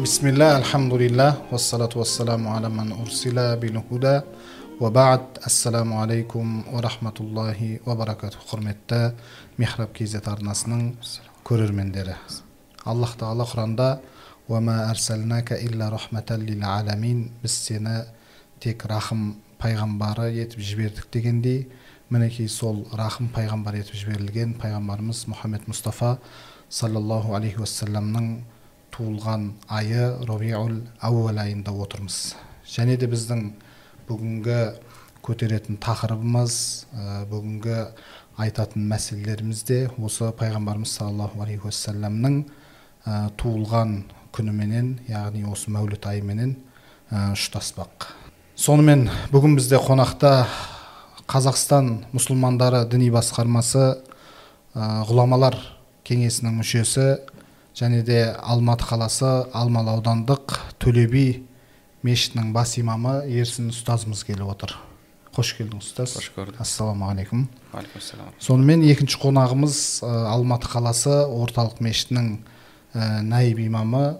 бисмилля альхамдулилля уассалату вассаламу ала ман урсила билхуда уа бад ассаламу алейкум уа рахматуллахи уа баракату құрметті михраб кз арнасының көрермендері аллах тағала құранда уама арсалнака илля рахматал лил аламин біз сені тек рахым пайғамбары етіп жібердік дегендей мінекей сол рахым пайғамбар етіп жіберілген пайғамбарымыз мұхаммед мұстафа саллаллаху алейхи уассаламның туылған айы робиул ауал айында отырмыз. Және де біздің бүгінгі көтеретін тақырыбымыз ә, бүгінгі айтатын мәселелеріміз де осы пайғамбарымыз саллаллаху алейхи уассаламның ә, туылған күніменен яғни осы мәуліт айыменен ә, ұштаспақ. Сонымен бүгін бізде қонақта қазақстан мұсылмандары діни басқармасы ә, ғұламалар кеңесінің мүшесі және де алматы қаласы алмалы аудандық төле би мешітінің бас имамы ерсін ұстазымыз келіп отыр. Қош келдіңіз ұстаз. Қош көрдік. Ассалаумағалейкум. Сонымен екінші қонағымыз ә, алматы қаласы орталық мешітінің ә, наиб имамы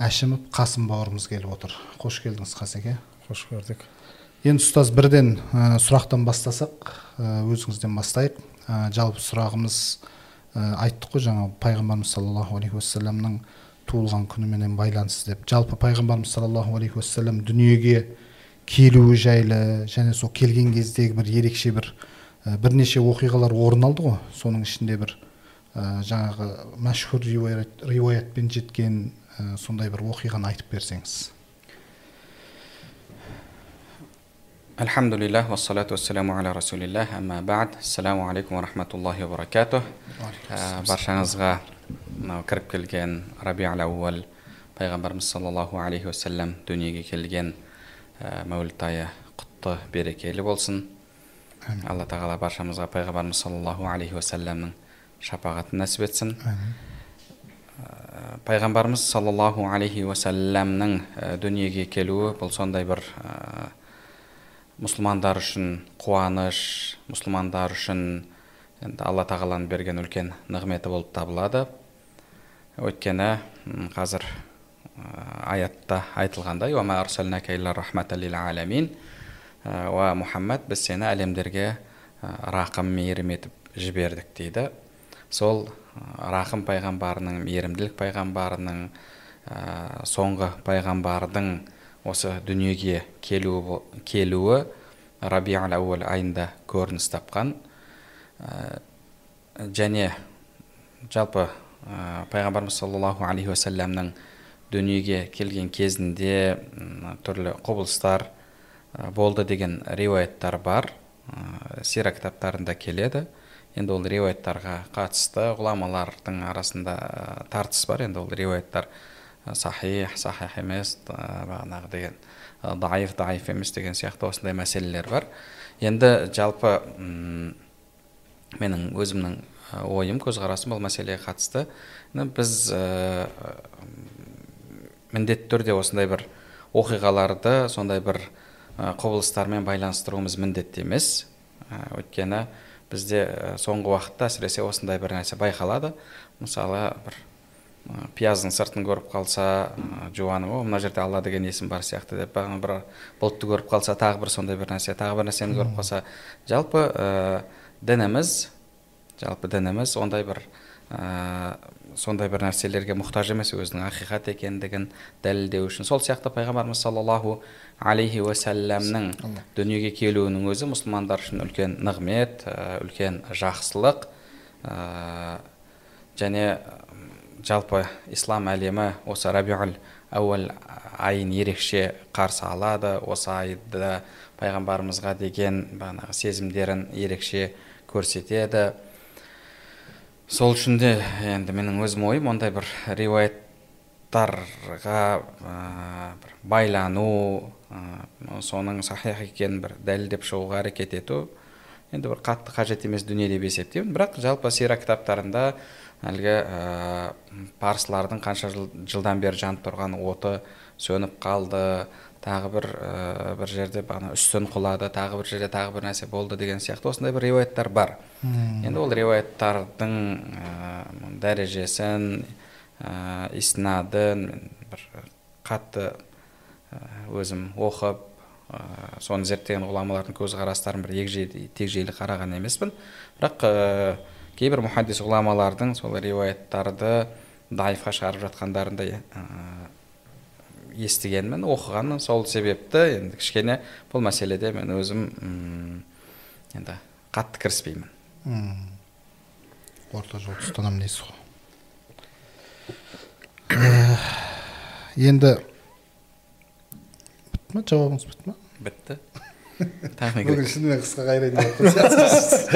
әшімов қасым бауырымыз келіп отыр. Қош келдіңіз қасеке. Қош көрдік. Енді ұстаз бірден ә, сұрақтан бастасақ ә, өзіңізден бастайық. Ә, жалпы сұрағымыз айттық қой жаңа пайғамбарымыз саллаллаху алейхи уассаламның туылған күніменен байланысты деп. Жалпы пайғамбарымыз саллаллаху алейхи уассалам дүниеге келуі жайлы және сол келген кездегі бір ерекше бір ә, бірнеше оқиғалар орын алды ғой. Соның ішінде бір ә, жаңағы мәшһүр риуаят, риуаятпен жеткен ә, сондай бір оқиғаны айтып берсеңіз. Альхамдулиллах уассалату уассаламу аля расулиллах әмма бад ассаламу алейкум рахматуллахи ва баракатух баршаңызға кіріп келген раби ауал пайғамбарымыз саллаллаху алейхи уассалам дүниеге келген мәуліт айы құтты берекелі болсын алла тағала баршамызға пайғамбарымыз саллаллаху алейхи уассаламның шапағатын нәсіп етсін пайғамбарымыз саллаллаху алейхи уассаламның дүниеге келуі бұл сондай бір мұсылмандар үшін қуаныш мұсылмандар үшін енді алла тағаланың берген үлкен нығметі болып табылады. Өйткені қазір аятта айтылғандай уама уа мұхаммад біз сені әлемдерге рақым мейірім етіп жібердік дейді. Сол рақым пайғамбарының мейірімділік пайғамбарының соңғы пайғамбардың осы дүниеге келуі, келуі ауал айында көрініс тапқан. Ә, және жалпы ә, пайғамбарымыз саллаллаху алейхи уассаламның дүниеге келген кезінде түрлі құбылыстар ә, болды деген риуаяттар бар. Ә, сира кітаптарында келеді. Енді ол риуаяттарға қатысты ғұламалардың арасында ә, тартыс бар. Енді ол риуаяттар сахих сахих емес бағанағы деген даиф даиф емес деген сияқты осындай мәселелер бар енді жалпы менің өзімнің ойым көзқарасым бұл мәселеге қатысты біз ә, міндетті түрде осындай бір оқиғаларды сондай бір құбылыстармен байланыстыруымыз міндетті емес өйткені бізде соңғы уақытта әсіресе осындай бір нәрсе байқалады мысалы бір пияздың сыртын көріп қалса жуаны о мына жерде алла деген есім бар сияқты деп бір бұлтты көріп қалса тағы бір сондай бір нәрсе тағы бір нәрсені көріп қалса жалпы ә, дініміз жалпы дініміз ондай бір ә, сондай бір нәрселерге мұқтаж емес өзінің ақиқат екендігін дәлелдеу үшін. Сол сияқты пайғамбарымыз саллаллаху алейхи уассаламның дүниеге келуінің өзі мұсылмандар үшін үлкен нығмет ә, үлкен жақсылық ә, және жалпы ислам әлемі осы рабиул ауал айын ерекше қарсы алады осы айды пайғамбарымызға деген бағанағы сезімдерін ерекше көрсетеді. Сол үшін де енді менің өзім ойым ондай бір риуаяттарға ә, байлану ә, соның сахих екенін бір дәлелдеп шығуға әрекет ету енді бір қатты қажет емес дүние деп есептеймін. Бірақ жалпы сира кітаптарында әлгі ә, парсылардың қанша жыл, жылдан бері жанып тұрған оты сөніп қалды тағы бір ә, бір жерде бағана үстін құлады тағы бір жерде тағы бір нәрсе болды деген сияқты осындай бір риуаяттар бар. Енді ол риуаяттардың ә, дәрежесін ә, иснадын бір қатты өзім оқып ә, соны зерттеген ғұламалардың көзқарастарын бір егжейлі тегжейлі қараған емеспін. Бірақ кейбір мұхаддис ғұламалардың сол риуаяттарды дайфқа шығарып жатқандарын да ә, естігенмін оқығанмын. Сол себепті енді кішкене бұл мәселеде мен өзім енді қатты кіріспеймін. Орта жолды ұстанамын дейсіз ғой. Енді ма? Жауабыңыз бітті ма? Бітті. Бүгін шынымен қысқа қайрайын деп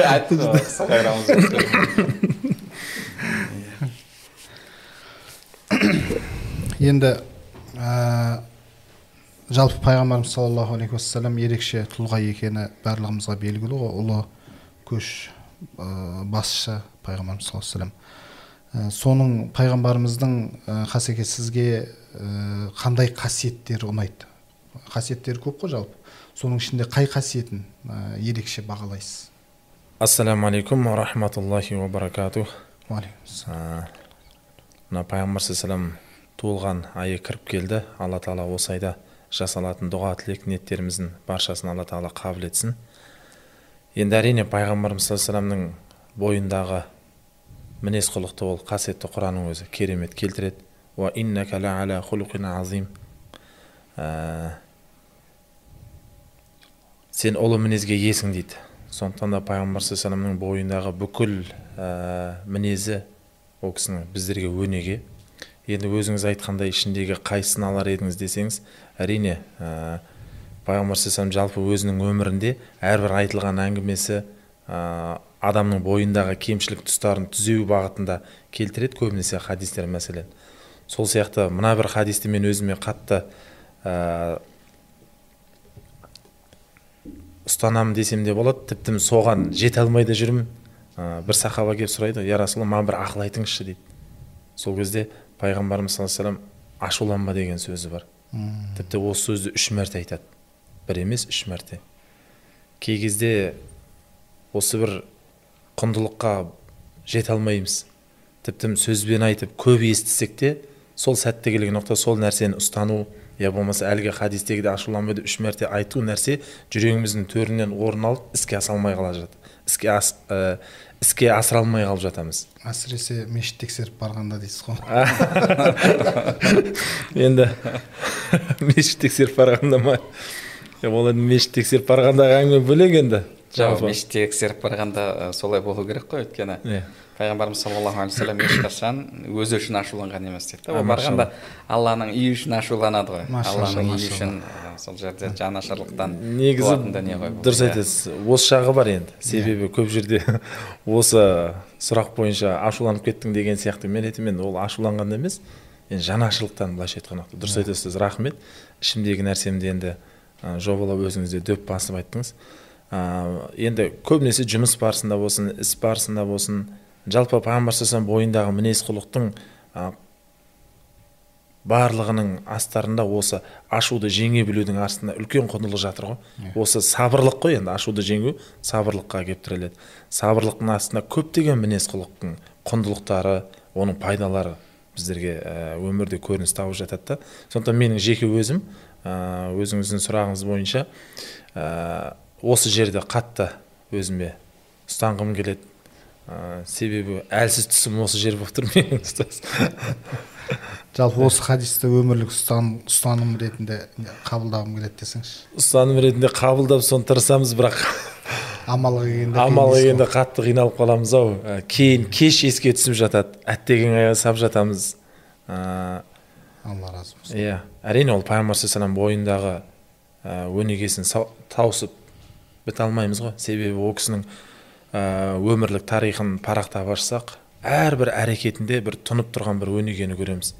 айтты қысқа енді ә, жалпы пайғамбарымыз саллаллаху алейхи уассалам ерекше тұлға екені барлығымызға белгілі ғой. Ұлы көш ә, басшы пайғамбарымыз саллаллаху алейхи ә, соның пайғамбарымыздың қасеке сізге ә, қандай қасиеттері ұнайды? Қасиеттері көп қой жалпы. Соның ішінде қай қасиетін ә, ерекше бағалайсыз? Ассалаумағалейкум рахматуллахи ва баракатух мына пайғамбар салам туылған айы кіріп келді. Алла тағала осы айда жасалатын дұға тілек ниеттеріміздің баршасын алла тағала қабыл етсін. Енді әрине пайғамбарымыз саллаллаху бойындағы мінез құлықты ол қасиетті құранның өзі керемет келтіреді. Азим. Ә, сен ұлы мінезге иесің дейді. Сондықтан да пайғамбар саллаллаху бойындағы бүкіл ә, мінезі ол кісінің біздерге өнеге. Енді өзіңіз айтқандай ішіндегі қайсысын алар едіңіз десеңіз әрине ә, пайғамбар жалпы өзінің өмірінде әрбір айтылған әңгімесі ә, адамның бойындағы кемшілік тұстарын түзеу бағытында келтіреді көбінесе хадистер мәселен. Сол сияқты мына бір хадисті мен өзіме қатты ә, ұстанамын десем де болады. Тіпті соған жете алмай да жүрмін. Ә, бір сахаба келіп сұрайды я расулалла маған бір ақыл айтыңызшы дейді. Сол кезде пайғамбарымыз саллаллаху алейhi ашуланба деген сөзі бар. Тіпті осы сөзді үш мәрте айтады. Бір емес үш мәрте. Кей кезде осы бір құндылыққа жете алмаймыз. Тіпті сөзбен айтып көп естісек те сол сәттегілік нұқта сол нәрсені ұстану я болмаса әлгі хадистегідей ашуланбайды үш мәрте айту нәрсе жүрегіміздің төрінен орын алып іске аса алмай қала жатады іске ас, ә, іске асыра алмай қалып жатамыз әсіресе мешіт тексеріп барғанда дейсіз ғой енді мешіт тексеріп барғанда ма ол енді мешіт тексеріп барғандағы әңгіме бөлек енді жоқ мешіт тексеріп барғанда солай болу керек қой өйткені иә пайғамбарымыз саллаллаху алейхи вассалам ешқашан өзі үшін ашуланған емес дейді да ол барғанда алланың үйі үшін ашуланады ғой. Алланың үйі үшін сол жерде жанашырлықтан негізі дүние ғой дұрыс айтасыз. Осы жағы бар енді. Себебі көп жерде осы сұрақ бойынша ашуланып кеттің деген сияқты. Мен айтамын енді ол ашуланғанда емес. Енді жанашырлықтан былайша айтқан дұрыс айтасыз рахмет. Ішімдегі нәрсемді енді жобалап өзіңіз де дөп басып айттыңыз. Енді көбінесе жұмыс барысында болсын іс барысында болсын жалпы пайғамбар бойындағы мінез құлықтың барлығының астарында осы ашуды жеңе білудің астында үлкен құндылық жатыр ғой. Иә. осы сабырлық қой енді ашуды жеңу сабырлыққа келіп тіреледі сабырлықтың астында көптеген мінез құлықтың құндылықтары оның пайдалары біздерге өмірде көрініс тауып жатады да. Сондықтан менің жеке өзім өзіңіздің сұрағыңыз бойынша осы жерде қатты өзіме ұстанғым келеді. Ә, себебі әлсіз тұсым осы жер болып тұр менің ұстаз. Жалпы осы хадисті өмірлік ұстаным ретінде қабылдағым келеді десеңізші ұстаным ретінде қабылдап соны тырысамыз бірақ амалға келгенде амалға келгенде қатты қиналып қаламыз ау. Ә, кейін кеш еске түсіп жатады. Әттеген аяғы сап жатамыз. Ә, алла разы болсын. иә әрине ол пайғамбар бойындағы ә, өнегесін тауысып біте алмаймыз ғой. Себебі ол кісінің өмірлік тарихын парақтап ашсақ әрбір әрекетінде бір тұнып тұрған бір өнегені көреміз.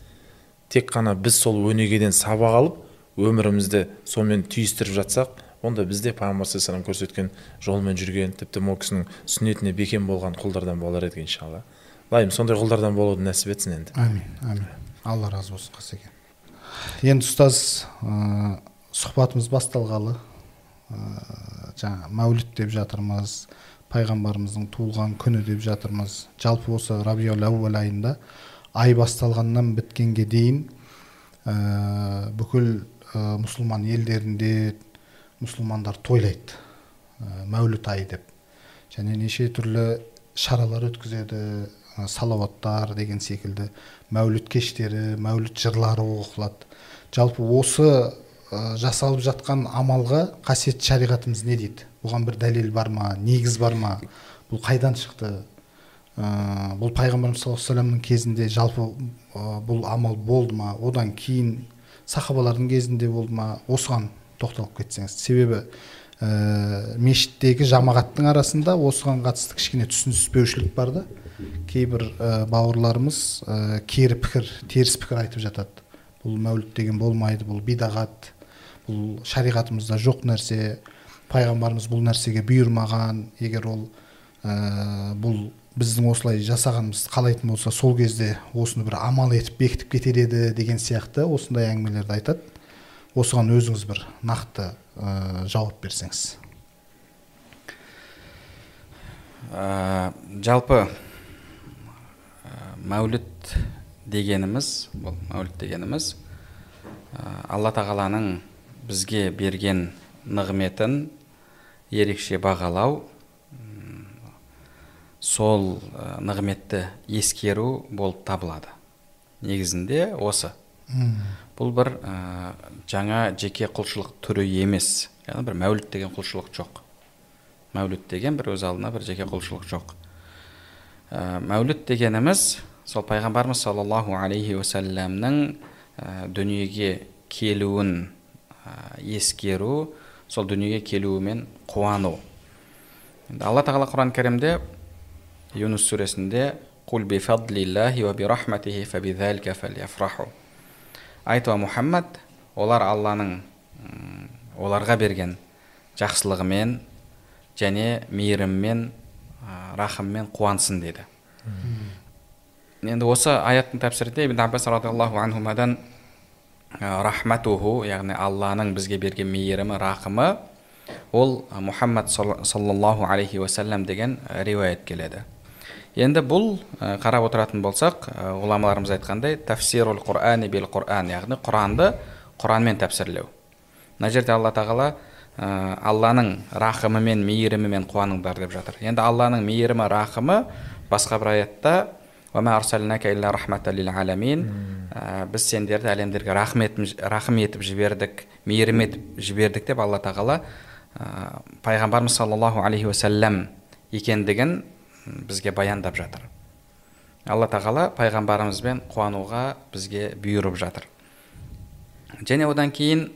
Тек қана біз сол өнегеден сабақ алып өмірімізді сонымен түйістіріп жатсақ онда біз де пайғамбар саллаллаху көрсеткен жолмен жүрген тіпті ол кісінің сүннетіне бекем болған құлдардан болар едік иншалла. Лайым сондай құлдардан болуды нәсіп етсін енді. Әмин әмин алла разы болсын қасеке енді ұстаз ә, сұхбатымыз басталғалы ә, жаңа мәуліт деп жатырмыз. Пайғамбарымыздың туылған күні деп жатырмыз. Жалпы осы рабиул әуел айында ай басталғаннан біткенге дейін ә, бүкіл ә, мұсылман елдерінде мұсылмандар тойлайды ә, мәуліт айы деп. Және неше түрлі шаралар өткізеді ә, салауаттар деген секілді мәуліт кештері мәуліт жырлары оқылады. Жалпы осы ә, жасалып жатқан амалға қасиетті шариғатымыз не дейді? Бұған бір дәлел бар ма? Негіз бар ма? Бұл қайдан шықты? Ә, бұл пайғамбарымыз саллаллаху вассаламның кезінде жалпы ә, бұл амал болды ма? Одан кейін сахабалардың кезінде болды ма? Осыған тоқталып кетсеңіз. Себебі ә, мешіттегі жамағаттың арасында осыған қатысты кішкене түсініспеушілік бар да. Кейбір ә, бауырларымыз ә, кері пікір теріс пікір айтып жатады. Бұл мәуліт деген болмайды бұл бидағат бұл шариғатымызда жоқ нәрсе пайғамбарымыз бұл нәрсеге бұйырмаған егер ол ә, бұл біздің осылай жасағанымызды қалайтын болса сол кезде осыны бір амал етіп бекітіп кетер еді деген сияқты осындай әңгімелерді айтады. Осыған өзіңіз бір нақты ә, жауап берсеңіз. Ә, жалпы ә, мәуліт дегеніміз бұл мәуліт дегеніміз ә, алла тағаланың бізге берген нығметін ерекше бағалау сол нығметті ескеру болып табылады. Негізінде осы. Бұл бір ә, жаңа жеке құлшылық түрі емес. Яғни бір мәуліт деген құлшылық жоқ. Мәуліт деген бір өз алдына бір жеке құлшылық жоқ. Ә, мәуліт дегеніміз сол пайғамбарымыз саллаллаху алейхи уассаламның ә, дүниеге келуін ескеру сол дүниеге келуімен қуану. Енді алла тағала құран кәрімде юнус сүресінде құл айт мұхаммад олар алланың оларға берген жақсылығымен және мейіріммен рахыммен қуансын деді. Енді осы аяттың тәпсірінде ибн аббас радиаллаху анхумадан рахматуху яғни алланың бізге берген мейірімі рақымы ол мұхаммад саллаллаху алейхи уассалам деген риуаят келеді. Енді бұл қарап отыратын болсақ ғұламаларымыз айтқандай тафсирул құрани бил құран яғни құранды құранмен тәпсірлеу. Мына жерде алла тағала алланың рахымымен мейірімімен қуаныңдар деп жатыр. Енді алланың мейірімі рахымы басқа бір аятта біз сендерді әлемдерге рахым етіп жібердік мейірім етіп жібердік деп алла тағала пайғамбарымыз саллаллаху алейхи уассалам екендігін бізге баяндап жатыр алла тағала пайғамбарымызбен қуануға бізге бұйырып жатыр және одан кейін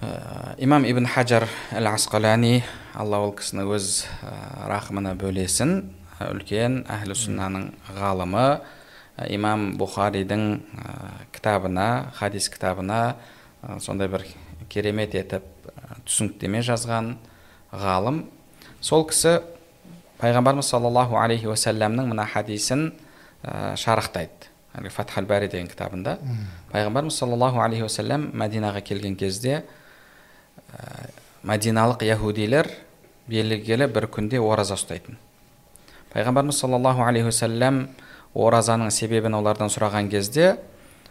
ә, имам ибн хаджар әл асқалани алла ол кісіні өз ә, рахымына бөлесін үлкен әхлі сүннаның ғалымы имам бұхаридің ә, кітабына хадис кітабына сондай бір керемет етіп түсініктеме жазған ғалым. Сол кісі пайғамбарымыз саллаллаху алейхи уассаламның мына хадисін ә, шарықтайды. Әлгі фатхал бәри деген кітабында. Пайғамбарымыз саллаллаху алейхи уассалам мәдинаға келген кезде ә, мәдиналық яхудилер белгілі бір күнде ораза ұстайтын. Пайғамбарымыз саллаллаху алейхи уассалам оразаның себебін олардан сұраған кезде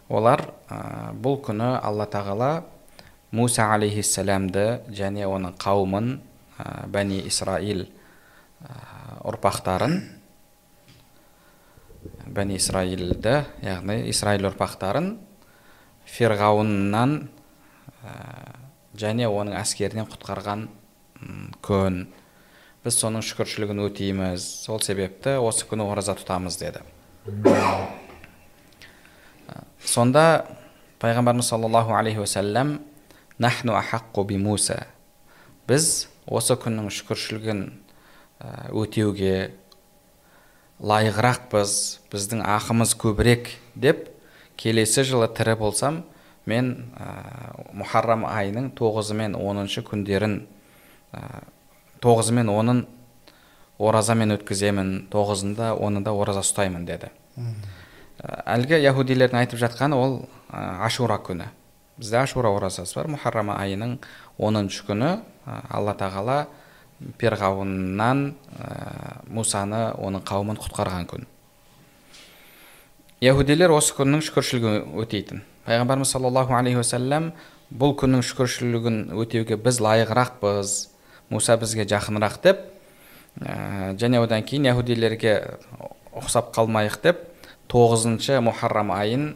олар ә, бұл күні алла тағала муса алейхиссаламды және оның қауымын ә, бәни исраил ұрпақтарын бәни исраилді яғни исраил ұрпақтарын ферғауыннан ә, және оның әскерінен құтқарған күн біз соның шүкіршілігін өтейміз. Сол себепті осы күні ораза тұтамыз деді. Сонда пайғамбарымыз саллаллаху алейхи уассалам нахну ахаққу би муса біз осы күннің шүкіршілігін Ә, өтеуге лайығырақпыз. Біздің ақымыз көбірек деп келесі жылы тірі болсам мен ә, мұхаррам айының тоғызы мен оныншы күндерін ә, тоғызы мен онын оразамен өткіземін тоғызында онында ораза ұстаймын деді. Ә, әлгі яхудилердің айтып жатқаны ол ә, ашура күні. Бізде ашура оразасы бар. Мұхаррам айының оныншы күні ә, алла тағала перғауыннан ә, мусаны оның қауымын құтқарған күн. Яхудилер осы күннің шүкіршілігін өтейтін. Пайғамбарымыз саллаллаху алейхи уассалам бұл күннің шүкіршілігін өтеуге біз лайығырақпыз. Мұса бізге жақынырақ деп ә, және одан кейін яхудилерге ұқсап қалмайық деп тоғызыншы мұхаррам айын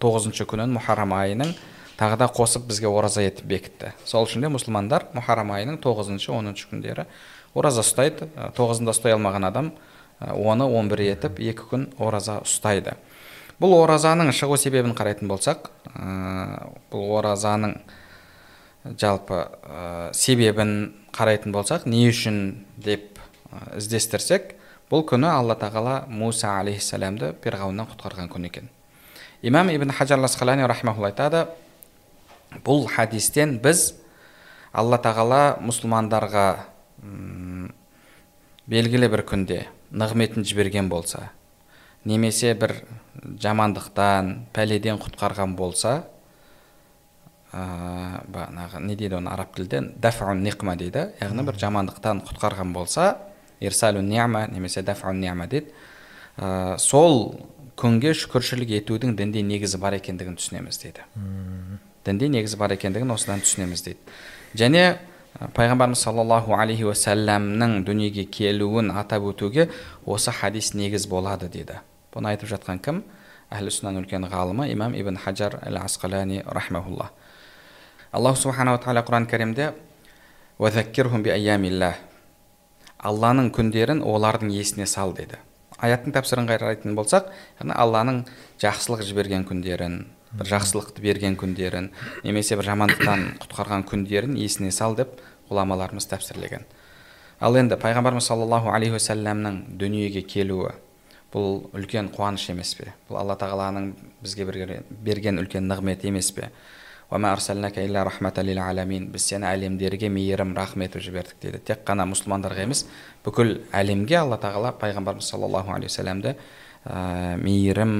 тоғызыншы күнін мұхаррам айының тағы да қосып бізге ораза етіп бекітті сол үшін де мұсылмандар мұхаррам айының тоғызыншы оныншы күндері ораза ұстайды тоғызында ұстай алмаған адам оны он бір етіп екі күн ораза ұстайды бұл оразаның шығу себебін қарайтын болсақ бұл оразаның жалпы себебін қарайтын болсақ не үшін деп іздестірсек бұл күні алла тағала муса алейхисаламды перғауыннан құтқарған күн екен. Имам ибн хаджар асқалани айтады бұл хадистен біз алла тағала мұсылмандарға белгілі бір күнде нығметін жіберген болса немесе бір жамандықтан пәледен құтқарған болса ә, бағанағы не дейді оны араб тілде? Дафун никма дейді. Яғни бір жамандықтан құтқарған болса ирсалу ниама немесе дафун ниама дейді. Ә, сол күнге шүкіршілік етудің дінде негізі бар екендігін түсінеміз дейді. Дінде негізі бар екендігін осыдан түсінеміз дейді. Және пайғамбарымыз саллаллаху алейхи уассаламның дүниеге келуін атап өтуге осы хадис негіз болады дейді. Бұны айтып жатқан кім? Әхлі сүннаның үлкен ғалымы имам ибн хаджар әл асқалани рахмаулла аллах субханала тағала құран кәрімде алланың күндерін олардың есіне сал деді аяттың тәпсірін қарайтын болсақ яғни алланың жақсылық жіберген күндерін бір жақсылықты берген күндерін немесе бір жамандықтан құтқарған күндерін есіне сал деп ғұламаларымыз тәпсірлеген ал енді пайғамбарымыз саллаллаху алейхи уассаламның дүниеге келуі бұл үлкен қуаныш емес пе бұл алла тағаланың бізге берген үлкен нығметі емес пе біз сені әлемдерге мейірім рахым етіп жібердік дейді тек қана мұсылмандарға емес бүкіл әлемге алла тағала пайғамбарымыз саллаллаху алейхи вассаламды ә, мейірім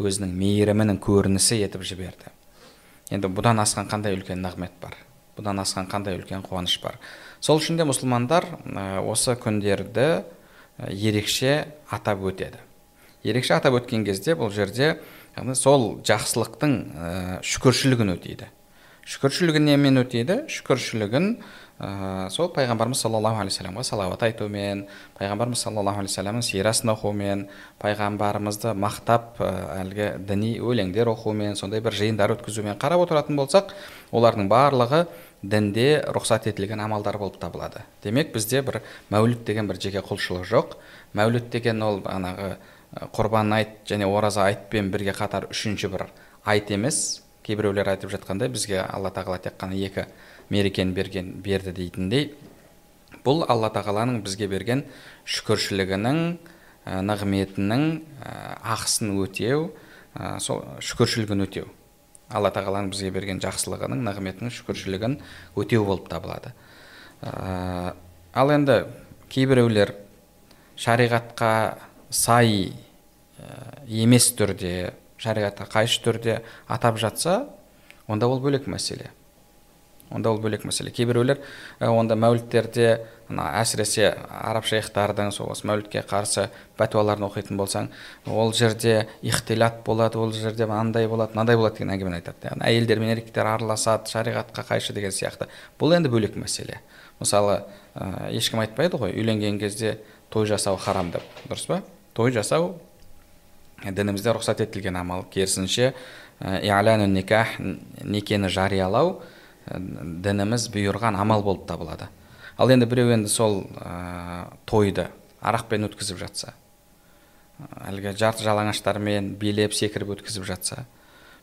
өзінің мейірімінің көрінісі етіп жіберді енді бұдан асқан қандай үлкен нығмет бар бұдан асқан қандай үлкен қуаныш бар сол үшін де мұсылмандар осы күндерді ерекше атап өтеді ерекше атап өткен кезде бұл жерде яғни сол жақсылықтың ә, шүкіршілігін өтейді. Шүкіршілігін немен өтейді. Шүкіршілігін ә, сол пайғамбарымыз саллаллаху алейхи вассаламға салауат айтумен пайғамбарымыз саллаллаху алейхи вассаламның сирасын оқумен пайғамбарымызды мақтап ә, әлгі діни өлеңдер оқумен сондай бір жиындар өткізумен қарап отыратын болсақ олардың барлығы дінде рұқсат етілген амалдар болып табылады. Демек бізде бір мәуліт деген бір жеке құлшылық жоқ. Мәуліт деген ол бағанағы құрбан айт және ораза айтпен бірге қатар үшінші бір айт емес. Кейбіреулер айтып жатқандай бізге алла тағала тек қана екі мерекені берген берді дейтіндей. Бұл алла тағаланың бізге берген шүкіршілігінің ә, нығметінің ә, ақысын өтеу сол шүкіршілігін өтеу. Алла тағаланың бізге берген жақсылығының нығметінің шүкіршілігін өтеу болып табылады. Ал енді кейбіреулер шариғатқа сай ә, емес түрде шариғатқа қайшы түрде атап жатса онда ол бөлек мәселе. Онда ол бөлек мәселе. Кейбіреулер онда мәуліттерде мына әсіресе араб шейхтардың сол осы мәулітке қарсы пәтуаларын оқитын болсаң ол жерде ихтилат болады ол жерде мынандай болады мынандай болады деген әңгімені айтады. Яғни әйелдер мен еркектер араласады шариғатқа қайшы деген сияқты. Бұл енді бөлек мәселе. Мысалы ә, ешкім айтпайды ғой үйленген кезде той жасау харам деп. Дұрыс па? Той жасау. Дінімізде рұқсат етілген амал керісінше никах некені жариялау дініміз бұйырған амал болып табылады ал енді біреу енді сол ә, тойды арақпен өткізіп жатса әлгі жарты жалаңаштармен билеп секіріп өткізіп жатса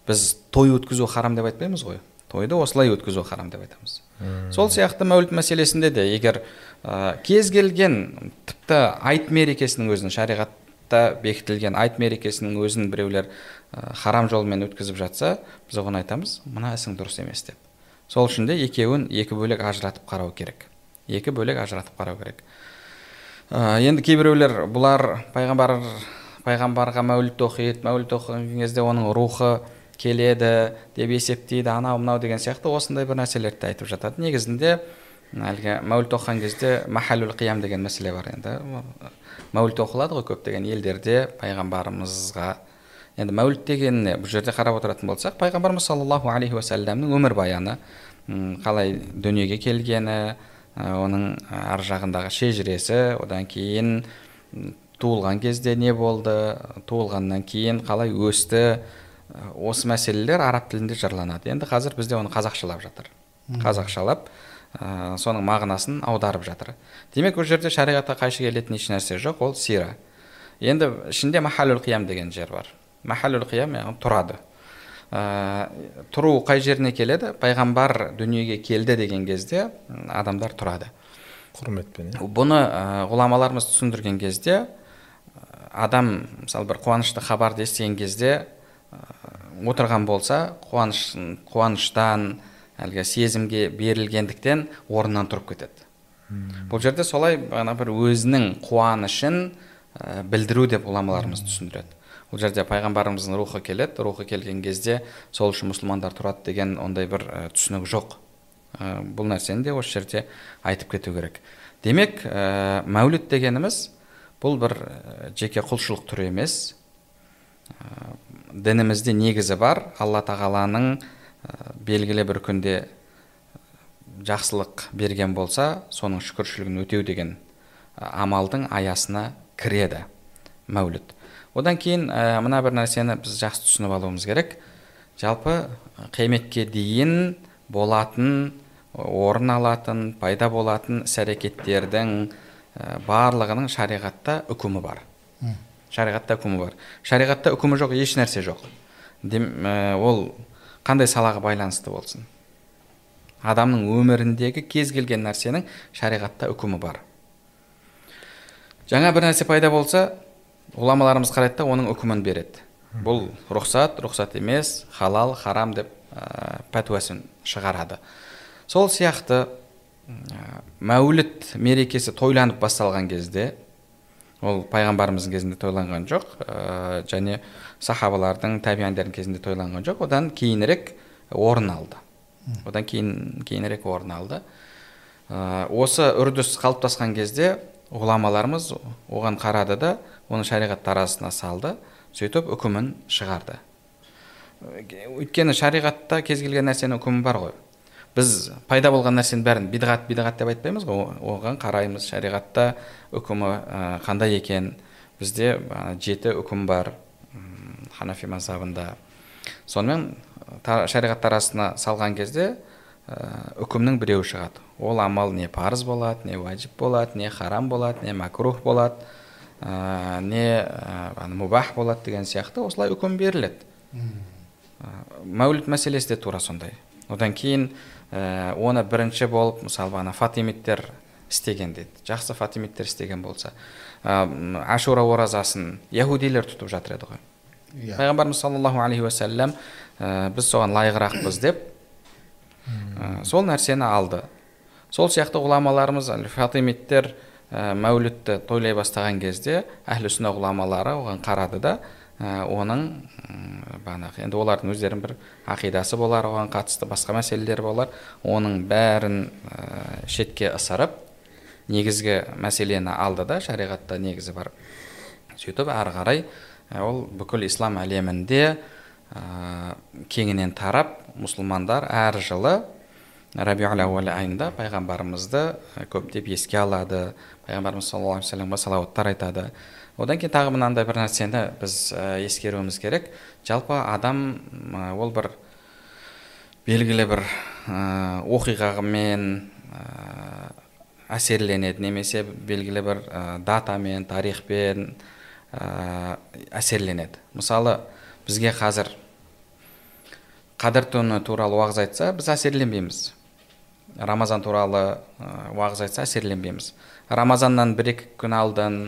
біз той өткізу харам деп айтпаймыз ғой тойды осылай өткізу харам деп айтамыз сол сияқты мәуліт мәселесінде де егер ә, кез келген тіпті айт мерекесінің өзін шариғатта бекітілген айт мерекесінің өзін біреулер харам жолмен өткізіп жатса біз оған айтамыз мына ісің дұрыс емес деп. Сол үшін де екеуін екі бөлек ажыратып қарау керек. Екі бөлек ажыратып қарау керек. Ә, енді кейбіреулер бұлар пайғамбар пайғамбарға мәуліт оқиды мәуліт оқыған кезде оның рухы келеді деп есептейді анау мынау деген сияқты осындай бір нәрселерді айтып жатады. Негізінде әлгі мәуліт оқыған кезде махалул қиям деген мәселе бар енді. Мәуліт оқылады ғой көптеген елдерде пайғамбарымызға. Енді мәуліт дегеніне бұл жерде қарап отыратын болсақ пайғамбарымыз саллаллаху алейхи уассаламның өмірбаяны қалай дүниеге келгені оның ар жағындағы шежіресі одан кейін туылған кезде не болды туылғаннан кейін қалай өсті осы мәселелер араб тілінде жырланады енді қазір бізде оны қазақшалап жатыр. Қазақшалап ә, соның мағынасын аударып жатыр. Демек бұл жерде шариғатқа қайшы келетін ешнәрсе жоқ ол сира. Енді ішінде махалюл қиям деген жер бар. Махалюл қиям яғни тұрады. Ә, тұру қай жеріне келеді? Пайғамбар дүниеге келді деген кезде адамдар тұрады. Құрметпен иә. Бұны ә, ғұламаларымыз түсіндірген кезде адам мысалы бір қуанышты хабарды естіген кезде отырған болса қуаныш қуаныштан әлгі сезімге берілгендіктен орнынан тұрып кетеді. Бұл жерде солай бағана бір өзінің қуанышын ә, білдіру деп ғұламаларымыз түсіндіреді. Бұл жерде пайғамбарымыздың рухы келеді. Рухы келген кезде сол үшін мұсылмандар тұрады деген ондай бір ә, түсінік жоқ. Ә, бұл нәрсені де осы жерде айтып кету керек. Демек ә, мәуліт дегеніміз бұл бір жеке құлшылық түрі емес. Ә, дінімізде негізі бар алла тағаланың белгілі бір күнде жақсылық берген болса соның шүкіршілігін өтеу деген амалдың аясына кіреді мәуліт. Одан кейін ә, мына бір нәрсені біз жақсы түсініп алуымыз керек. Жалпы қияметке дейін болатын орын алатын пайда болатын іс әрекеттердің ә, барлығының шариғатта үкімі бар. Шариғатта үкімі бар. Шариғатта үкімі жоқ еш нәрсе жоқ. Дем, ә, ол қандай салаға байланысты болсын. Адамның өміріндегі кез келген нәрсенің шариғатта үкімі бар. Жаңа бір нәрсе пайда болса ғұламаларымыз қарайды да оның үкімін береді. Бұл рұқсат рұқсат емес халал харам деп ә, пәтуасын шығарады. Сол сияқты ә, мәуліт мерекесі тойланып басталған кезде ол пайғамбарымыздың кезінде тойланған жоқ ә, және сахабалардың табиандардың кезінде тойланған жоқ одан кейінірек орын алды. Одан кейін кейінірек орын алды. Ә, осы үрдіс қалыптасқан кезде ғұламаларымыз оған қарады да оны шариғат таразысына салды сөйтіп үкімін шығарды. Өйткені шариғатта кез келген нәрсенің үкімі бар ғой. Біз пайда болған нәрсенің бәрін бидғат бидғат деп айтпаймыз ғой. Оған қараймыз шариғатта үкімі қандай екен бізде жеті үкім бар. Ханафи мазхабында сонымен шариғат тарасына салған кезде үкімнің біреуі шығады. Ол амал не парыз болады не уәжіп болады не харам болады не макрух болады ә, не ә, мубах болады деген сияқты осылай үкім беріледі. Мәуліт мәселесі де тура сондай. Одан кейін ә, оны бірінші болып мысалы бағана фатимиттер істеген деді. Жақсы фатимиттер істеген болса ә, ашура оразасын яхудилер тұтып жатыр еді ғой. Yeah. пайғамбарымыз саллаллаху алейхи уассалам ә, біз соған лайығырақпыз деп ә, сол нәрсені алды сол сияқты ғұламаларымыз фатимиттер ә, мәулітті тойлай бастаған кезде әхлі сүнна ғұламалары оған қарады да ә, оның бағанағы енді олардың өздерінің бір ақидасы болар оған қатысты басқа мәселелер болар оның бәрін ә, шетке ысырып негізгі мәселені алды да шариғатта негізі бар сөйтіп ары қарай ол бүкіл ислам әлемінде ә, кеңінен тарап мұсылмандар әр жылы рабиул ауал айында пайғамбарымызды көптеп еске алады пайғамбарымыз саллаллаху алейхи вассаламға салауаттар айтады. Одан кейін тағы мынандай бір нәрсені біз ә, ескеруіміз керек. Жалпы адам ә, ол бір белгілі бір ә, оқиғамен ә, әсерленеді немесе белгілі бір ә, датамен тарихпен ә, әсерленеді. Мысалы бізге қазір қадір түні туралы уағыз айтса біз әсерленбейміз. Рамазан туралы уағыз айтса әсерленбейміз. Рамазаннан бір екі күн алдын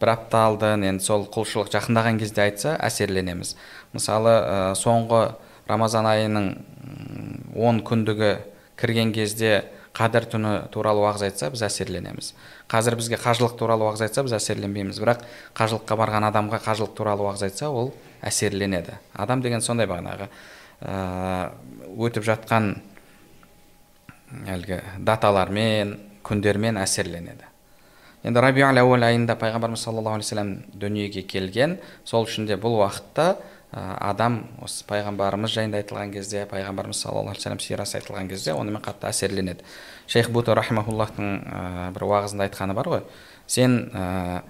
бір апта алдын енді сол құлшылық жақындаған кезде айтса әсерленеміз. Мысалы ә, соңғы рамазан айының он күндігі кірген кезде қадір түні туралы уағыз айтса біз әсерленеміз. Қазір бізге қажылық туралы уағыз айтса біз әсерленбейміз. Бірақ қажылыққа барған адамға қажылық туралы уағыз айтса ол әсерленеді. Адам деген сондай бағанағы ә, өтіп жатқан әлгі даталармен күндермен әсерленеді. Енді рабиул ауал айында пайғамбарымыз саллаллаху алейхи дүниеге келген. Сол үшін де бұл уақытта адам осы пайғамбарымыз жайында айтылған кезде пайғамбарымыз саллаллаху алейхи вассалам сирасы айтылған кезде онымен қатты әсерленеді. Шейх бута рахимахуллахтың бір уағызында айтқаны бар ғой. Сен ә,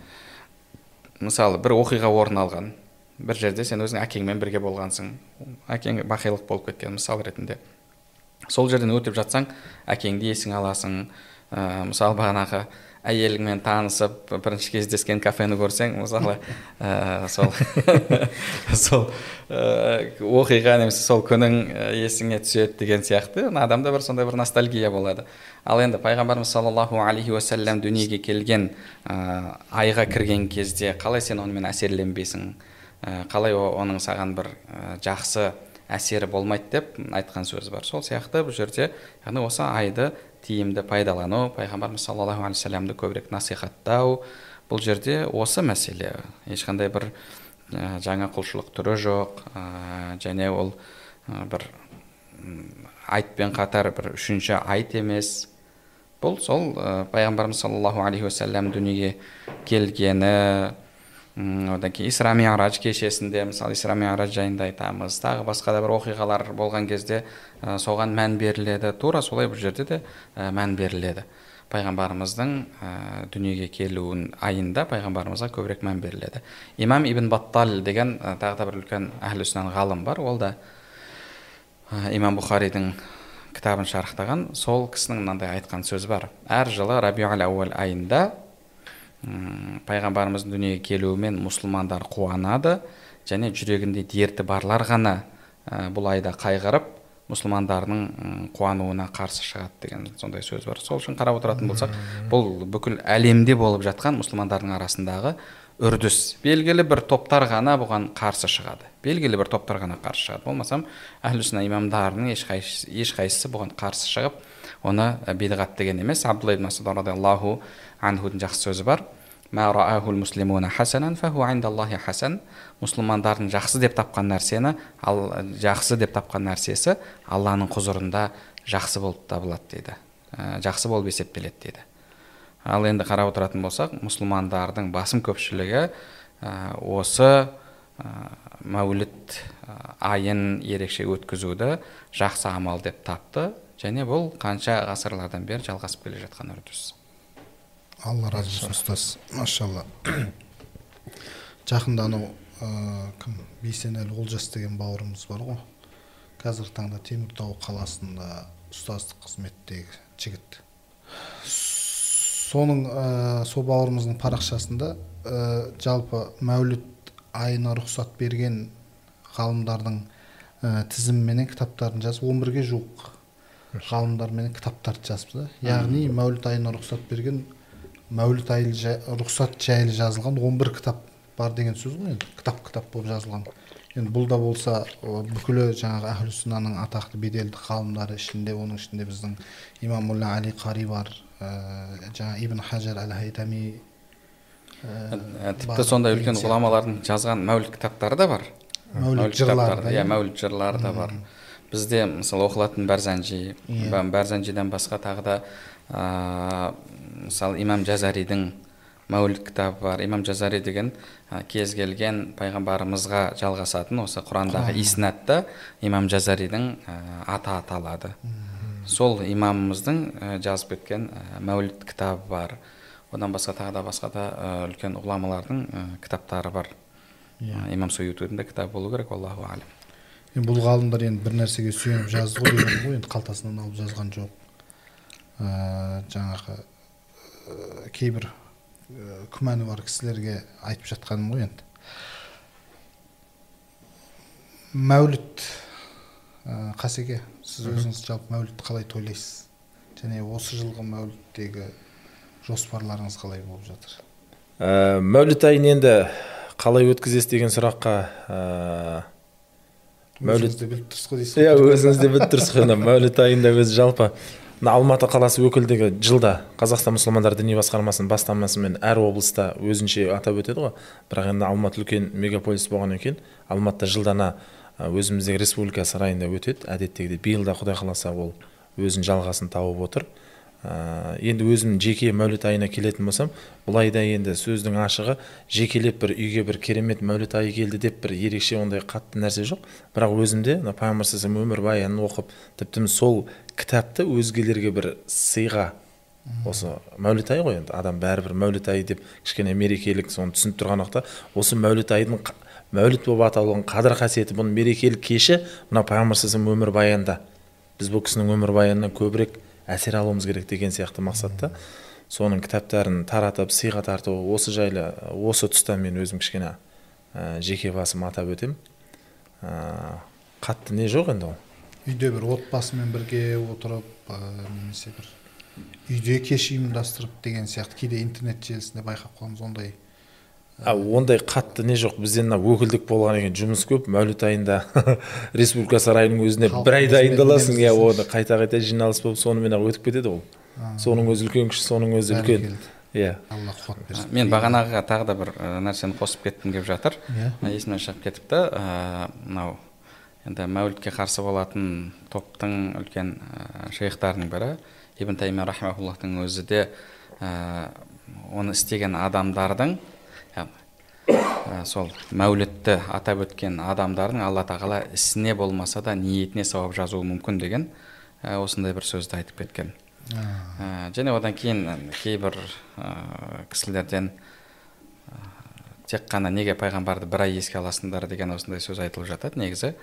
мысалы бір оқиға орын алған бір жерде сен өзің әкеңмен бірге болғансың әкең бақилық болып кеткен мысал ретінде. Сол жерден өтіп жатсаң әкеңді есіңе аласың. Ә, мысалы бағанағы әйеліңмен танысып бірінші кездескен кафені көрсең мысалы ә, сол сол ә, оқиға немесе сол күнің есіңе түседі деген сияқты адамда бір сондай бір ностальгия болады ал енді пайғамбарымыз саллаллаху алейхи уассалам дүниеге келген ә, айға кірген кезде қалай сен онымен әсерленбейсің қалай оның саған бір жақсы әсері болмайды деп айтқан сөз бар. Сол сияқты бұл жерде яғни осы айды тиімді пайдалану пайғамбарымыз саллаллаху алейхи вассаламды көбірек насихаттау бұл жерде осы мәселе. Ешқандай бір ә, жаңа құлшылық түрі жоқ ә, және ол ә, бір айтпен қатар бір үшінші айт емес. Бұл сол ә, пайғамбарымыз саллаллаху алейхи уассалам дүниеге келгені одан кейін исра кешесінде мысалы исра ми'раж жайында айтамыз тағы басқа да бір оқиғалар болған кезде ә, соған мән беріледі. Тура солай бұл жерде де ә, мән беріледі. Пайғамбарымыздың ә, дүниеге келуін айында пайғамбарымызға көбірек мән беріледі. Имам ибн баттал деген ә, тағы да бір үлкен әхлі ғалым бар. Ол да ә, имам бұхаридің кітабын шарықтаған. Сол кісінің мынандай айтқан сөзі бар. Әр жылы рабиул ауал айында пайғамбарымыздың дүниеге келуімен мұсылмандар қуанады және жүрегінде дерті барлар ғана ә, бұл айда қайғырып мұсылмандардың қуануына қарсы шығады деген сондай сөз бар. Сол үшін қарап отыратын болсақ бұл бүкіл әлемде болып жатқан мұсылмандардың арасындағы үрдіс. Белгілі бір топтар ғана бұған қарсы шығады. Белгілі бір топтар ғана қарсы шығады. Болмасам әхлі имамдарының ешқайсысы, ешқайсысы бұған қарсы шығып оны бидғат деген емес абдулла ибн масуд радиаллаху анхудың жақсы сөзі бар. Мұсылмандардың жақсы деп тапқан нәрсені ал жақсы деп тапқан нәрсесі алланың құзырында жақсы болып табылады дейді. Ә, жақсы болып есептеледі дейді. Ал енді қарап отыратын болсақ мұсылмандардың басым көпшілігі ә, осы ә, мәуліт айын ерекше өткізуді жақсы амал деп тапты және бұл қанша ғасырлардан бері жалғасып келе жатқан үрдіс. Алла разы болсын ұстаз. Машалла. Жақында анау кім? Бейсенәлі олжас деген бауырымыз бар ғой. Қазіргі таңда теміртау қаласында ұстаздық қызметтегі жігіт. Соның ә, сол бауырымыздың парақшасында ә, жалпы мәуліт айына рұқсат берген ғалымдардың ә, тізіміменен кітаптарын жазып он бірге жуық ғалымдарменен кітаптарды жазыпты. Яғни мәуліт айына рұқсат берген мәуліт айы рұқсат жайлы жазылған 11 кітап бар деген сөз ғой енді. Кітап кітап болып жазылған. Енді бұл да болса бүкілі жаңағы әхлі сүннаның атақты беделді ғалымдары ішінде оның ішінде біздің имамулла али қари бар ә, жаңағы ибн хажар әл хайтами ә, тіпті сондай үлкен ғұламалардың жазған мәуліт кітаптары да бар. Мәуліт жырлары иә мәуліт жырлары да бар. Бізде мысалы оқылатын бәрзанжи yeah. бәрзанжиден басқа тағы да мысалы имам жазаридің мәуліт кітабы бар. Имам жазари деген кез келген пайғамбарымызға жалғасатын осы құрандағы иснатта имам жазаридің аты аталады. Сол имамымыздың жазып кеткен мәуліт кітабы бар. Одан басқа тағы да басқа да үлкен ғұламалардың кітаптары бар. Yeah. имам суютудің да кітабы болу керек аллаху енді бұл ғалымдар енді бір нәрсеге сүйеніп жазды ғой ғой енді қалтасынан алып жазған жоқ. Жаңағы ә, кейбір ә, күмәні бар кісілерге айтып жатқаным ғой енді. Мәуліт ә, қасеке сіз өзіңіз жалпы мәулітті қалай тойлайсыз? Және осы жылғы мәуліттегі жоспарларыңыз қалай болып жатыр? Ә, мәуліт айын енді қалай өткізесіз деген сұраққа ә, мәуліт біліп тұрсыз ғой дейсіз иә өзіңіз де біліп тұрсыз ғой мәуліт айында өзі жалпы. Мына алматы қаласы өкілдігі жылда қазақстан мұсылмандары діни басқармасының бастамасымен әр облыста өзінше атап өтеді ғой. Бірақ енді алматы үлкен мегаполис болғаннан кейін алматыда жылдана өзіміздегі республика сарайында өтеді. Әдеттегідей биыл да құдай қаласа ол өзінің жалғасын тауып отыр. Ә, енді өзім жеке мәуліт айына келетін болсам бұл айда енді сөздің ашығы жекелеп бір үйге бір керемет мәуліт айы келді деп бір ерекше ондай қатты нәрсе жоқ. Бірақ өзімде мына пайғамбар өмірбаянын оқып тіпті сол кітапты өзгелерге бір сыйға. Осы мәуліт айы ғой енді адам бәрібір мәуліт айы деп кішкене мерекелік соны түсініп тұрған уақытта осы мәуліт айдың мәуліт болып аталуының қадір қасиеті бұның мерекелік кеші мына пайғамбар өмірбаянында біз бұл кісінің өмірбаянынан көбірек әсер алуымыз керек деген сияқты мақсатта соның кітаптарын таратып сыйға тарту осы жайлы осы тұста мен өзім кішкене ә, жеке басым атап өтемін ә, қатты не жоқ енді ол? Үйде бір отбасымен бірге отырып ә, немесе бір үйде кеш ұйымдастырып деген сияқты кейде интернет желісінде байқап қаламыз ондай а ондай қатты не жоқ. Бізде мына өкілдік болғаннан кейін жұмыс көп. Мәуліт айында республика сарайының өзіне бір ай дайындаласың иә оны қайта қайта жиналыс болып сонымен ақ өтіп кетеді ол. Соның өзі үлкен күш соның өзі үлкен. иә. Алла қуат берсін. мен бағанағыға тағы да бір нәрсені қосып кеткім келіп жатыр. Иә. Есімнен шығып кетіпті. Мынау енді мәулітке қарсы болатын топтың үлкен шейхтарының бірі. Ибн тайми рахмауллахтың өзі де оны істеген адамдардың сол мәулітті атап өткен адамдардың алла тағала ісіне болмаса да ниетіне сауап жазуы мүмкін деген осындай бір сөзді айтып кеткен. Және одан кейін кейбір кісілерден тек қана неге пайғамбарды бір ай еске аласыңдар деген осындай сөз айтылып жатады. Негізі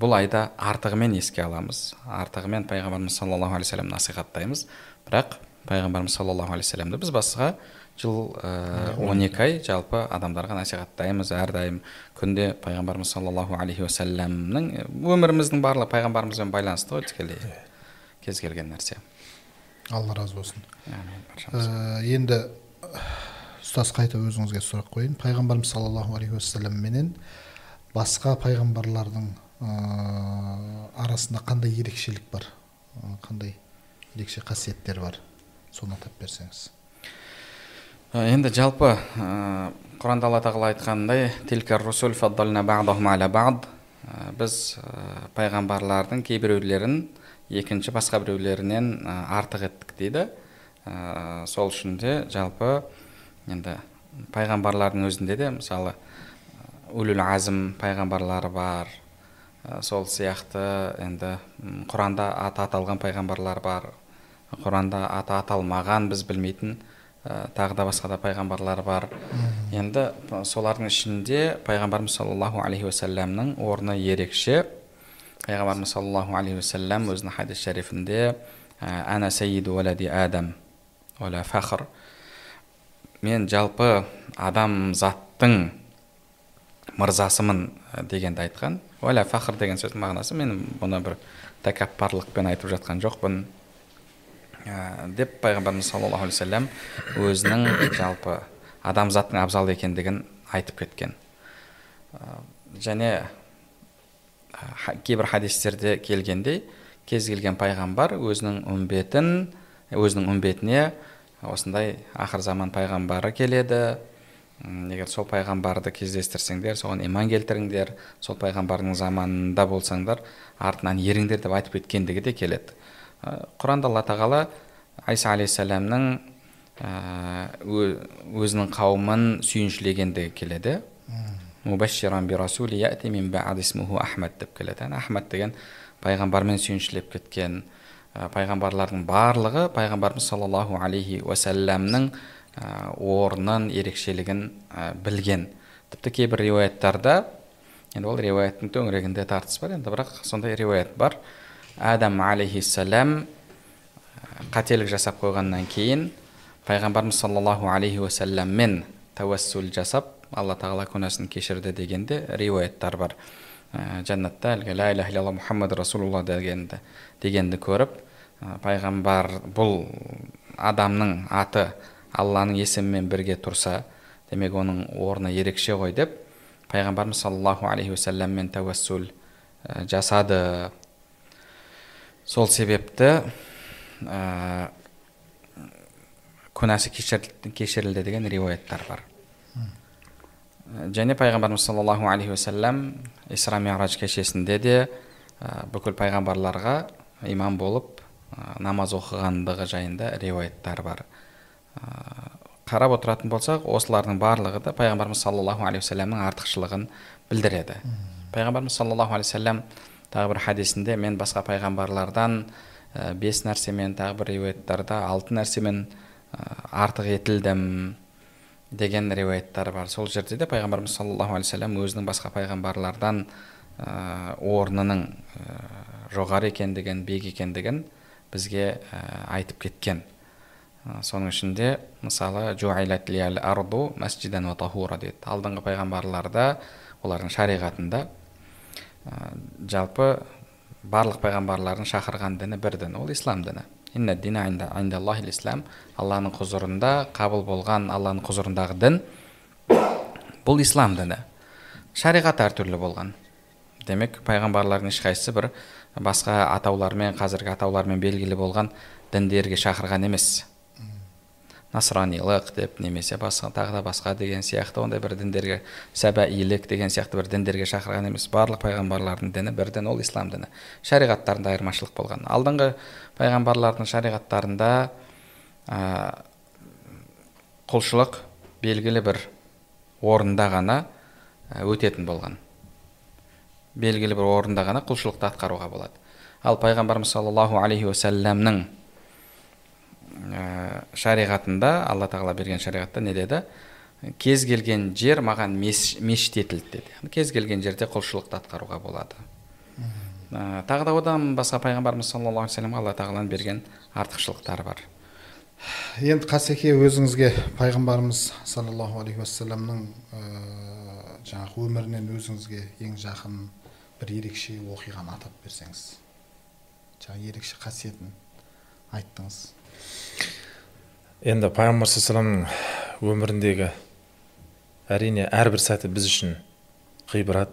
бұл айда артығымен еске аламыз. Артығымен пайғамбарымыз саллаллаху алейхи вассалам насихаттаймыз. Бірақ пайғамбарымыз саллаллаху алейхи вассаламды біз басқа жыл он екі ай жалпы адамдарға насихаттаймыз әрдайым. Күнде пайғамбарымыз саллаллаху алейхи уассаламның өміріміздің барлығы пайғамбарымызбен байланысты ғой тікелей. Кез келген нәрсе. Алла разы болсын. Ә, енді ұстаз қайта өзіңізге сұрақ қояйын. Пайғамбарымыз саллаллаху алейхи уассалам менен басқа пайғамбарлардың ә, арасында қандай ерекшелік бар? Қандай ерекше қасиеттер бар? Соны атап берсеңіз. Енді жалпы ә, құранда алла тағала айтқанындай біз ә, пайғамбарлардың кейбіреулерін екінші басқа біреулерінен артық еттік дейді. Сол үшін де жалпы енді пайғамбарлардың өзінде де мысалы улул азм пайғамбарлары бар. Сол сияқты енді құранда аты аталған пайғамбарлар бар. Құранда аты аталмаған біз білмейтін тағы да басқа да пайғамбарлар бар. Енді солардың ішінде пайғамбарымыз саллаллаху алейхи уассаламның орны ерекше. Пайғамбарымыз саллаллаху алейхи уассалам өзінің хадис шарифінде ана сәйиду валади адам фахр мен жалпы адамзаттың мырзасымын дегенді айтқан. Уәля фахр деген сөздің мағынасы мен бұны бір тәкаппарлықпен айтып жатқан жоқпын. Деп пайғамбарымыз саллаллаху алейхи вассалам өзінің жалпы адамзаттың абзал екендігін айтып кеткен. Ә, және ә, кейбір хадистерде келгендей кез келген пайғамбар өзінің үмбетін өзінің үмбетіне осындай ақыр заман пайғамбары келеді. Егер сол пайғамбарды кездестірсеңдер соған иман келтіріңдер сол пайғамбардың заманында болсаңдар артынан еріңдер деп айтып кеткендігі де келеді. Құранда алла тағала айса алейхисаламның өзінің қауымын сүйіншілегендігі келеді. Ахмад деп келеді. Ахмад деген пайғамбармен сүйіншілеп кеткен пайғамбарлардың барлығы пайғамбарымыз саллаллаху алейхи уасаламның орнын ерекшелігін білген. Тіпті кейбір риуаяттарда енді ол риуаяттың төңірегінде тартыс бар енді бірақ сондай риуаят бар. Адам алейхиссалам қателік жасап қойғаннан кейін пайғамбарымыз саллаллаху алейхи уассаламмен тәуәссүл жасап алла тағала күнәсін кешірді дегенде риуаяттар бар. Ә, жәннатта әлгі ля иляха илlallah мұхаммад расулулла дегенді дегенді көріп пайғамбар бұл адамның аты алланың есімімен бірге тұрса демек оның орны ерекше ғой деп пайғамбарымыз саллаллаху алейхи уассаламмен тәуәссүл жасады. Сол себепті ә, күнәсі кешірілді деген риуаяттар бар. Және пайғамбарымыз саллаллаху алейхи уассалам исра миғраж кешесінде де ә, бүкіл пайғамбарларға имам болып намаз оқығандығы жайында риуаяттар бар. Қарап отыратын болсақ осылардың барлығы да пайғамбарымыз саллаллаху алейхи уассаламның артықшылығын білдіреді. Пайғамбарымыз саллаллаху алейхи уассалам тағы бір хадисінде мен басқа пайғамбарлардан ә, бес нәрсемен тағы бір риуаяттарда алты нәрсемен артық етілдім деген риуаяттар бар. Сол жерде де пайғамбарымыз саллаллаху алейхи вассалам өзінің басқа пайғамбарлардан ә, орнының ә, жоғары екендігін биік екендігін бізге ә, айтып кеткен. Ә, соның ішінде мысалы арду алдыңғы пайғамбарларда олардың шариғатында жалпы барлық пайғамбарлардың шақырған діні бір дін ол ислам діні. Ислам. Алланың құзырында қабыл болған алланың құзырындағы дін бұл ислам діні. Шариғат әртүрлі болған. Демек пайғамбарлардың ешқайсысы бір басқа атаулармен қазіргі атаулармен белгілі болған діндерге шақырған емес. Насранилық деп немесе басқа тағы да басқа деген сияқты ондай бір діндерге сәбәилік деген сияқты бір діндерге шақырған емес. Барлық пайғамбарлардың діні бір дін ол ислам діні. Шариғаттарында айырмашылық болған. Алдыңғы пайғамбарлардың шариғаттарында ә, құлшылық белгілі бір орында ғана өтетін болған. Белгілі бір орында ғана құлшылықты атқаруға болады. Ал пайғамбарымыз саллаллаху алейхи уассаламның ә, шариғатында алла тағала берген шариғатта не деді? Кез келген жер маған мешіт етілді деді. Кез келген жерде құлшылықты атқаруға болады. Ә, тағы да одан басқа пайғамбарымыз саллаллаху алейхи вассаламға алла тағаланың берген артықшылықтары бар. Енді қасеке өзіңізге пайғамбарымыз саллаллаху алейхи уассаламның ә, жаңағы өмірінен өзіңізге ең жақын бір ерекше оқиғаны атап берсеңіз жаңағы ерекше қасиетін айттыңыз. Енді пайғамбар саллаллаху өміріндегі әрине әрбір сәті біз үшін ғибрат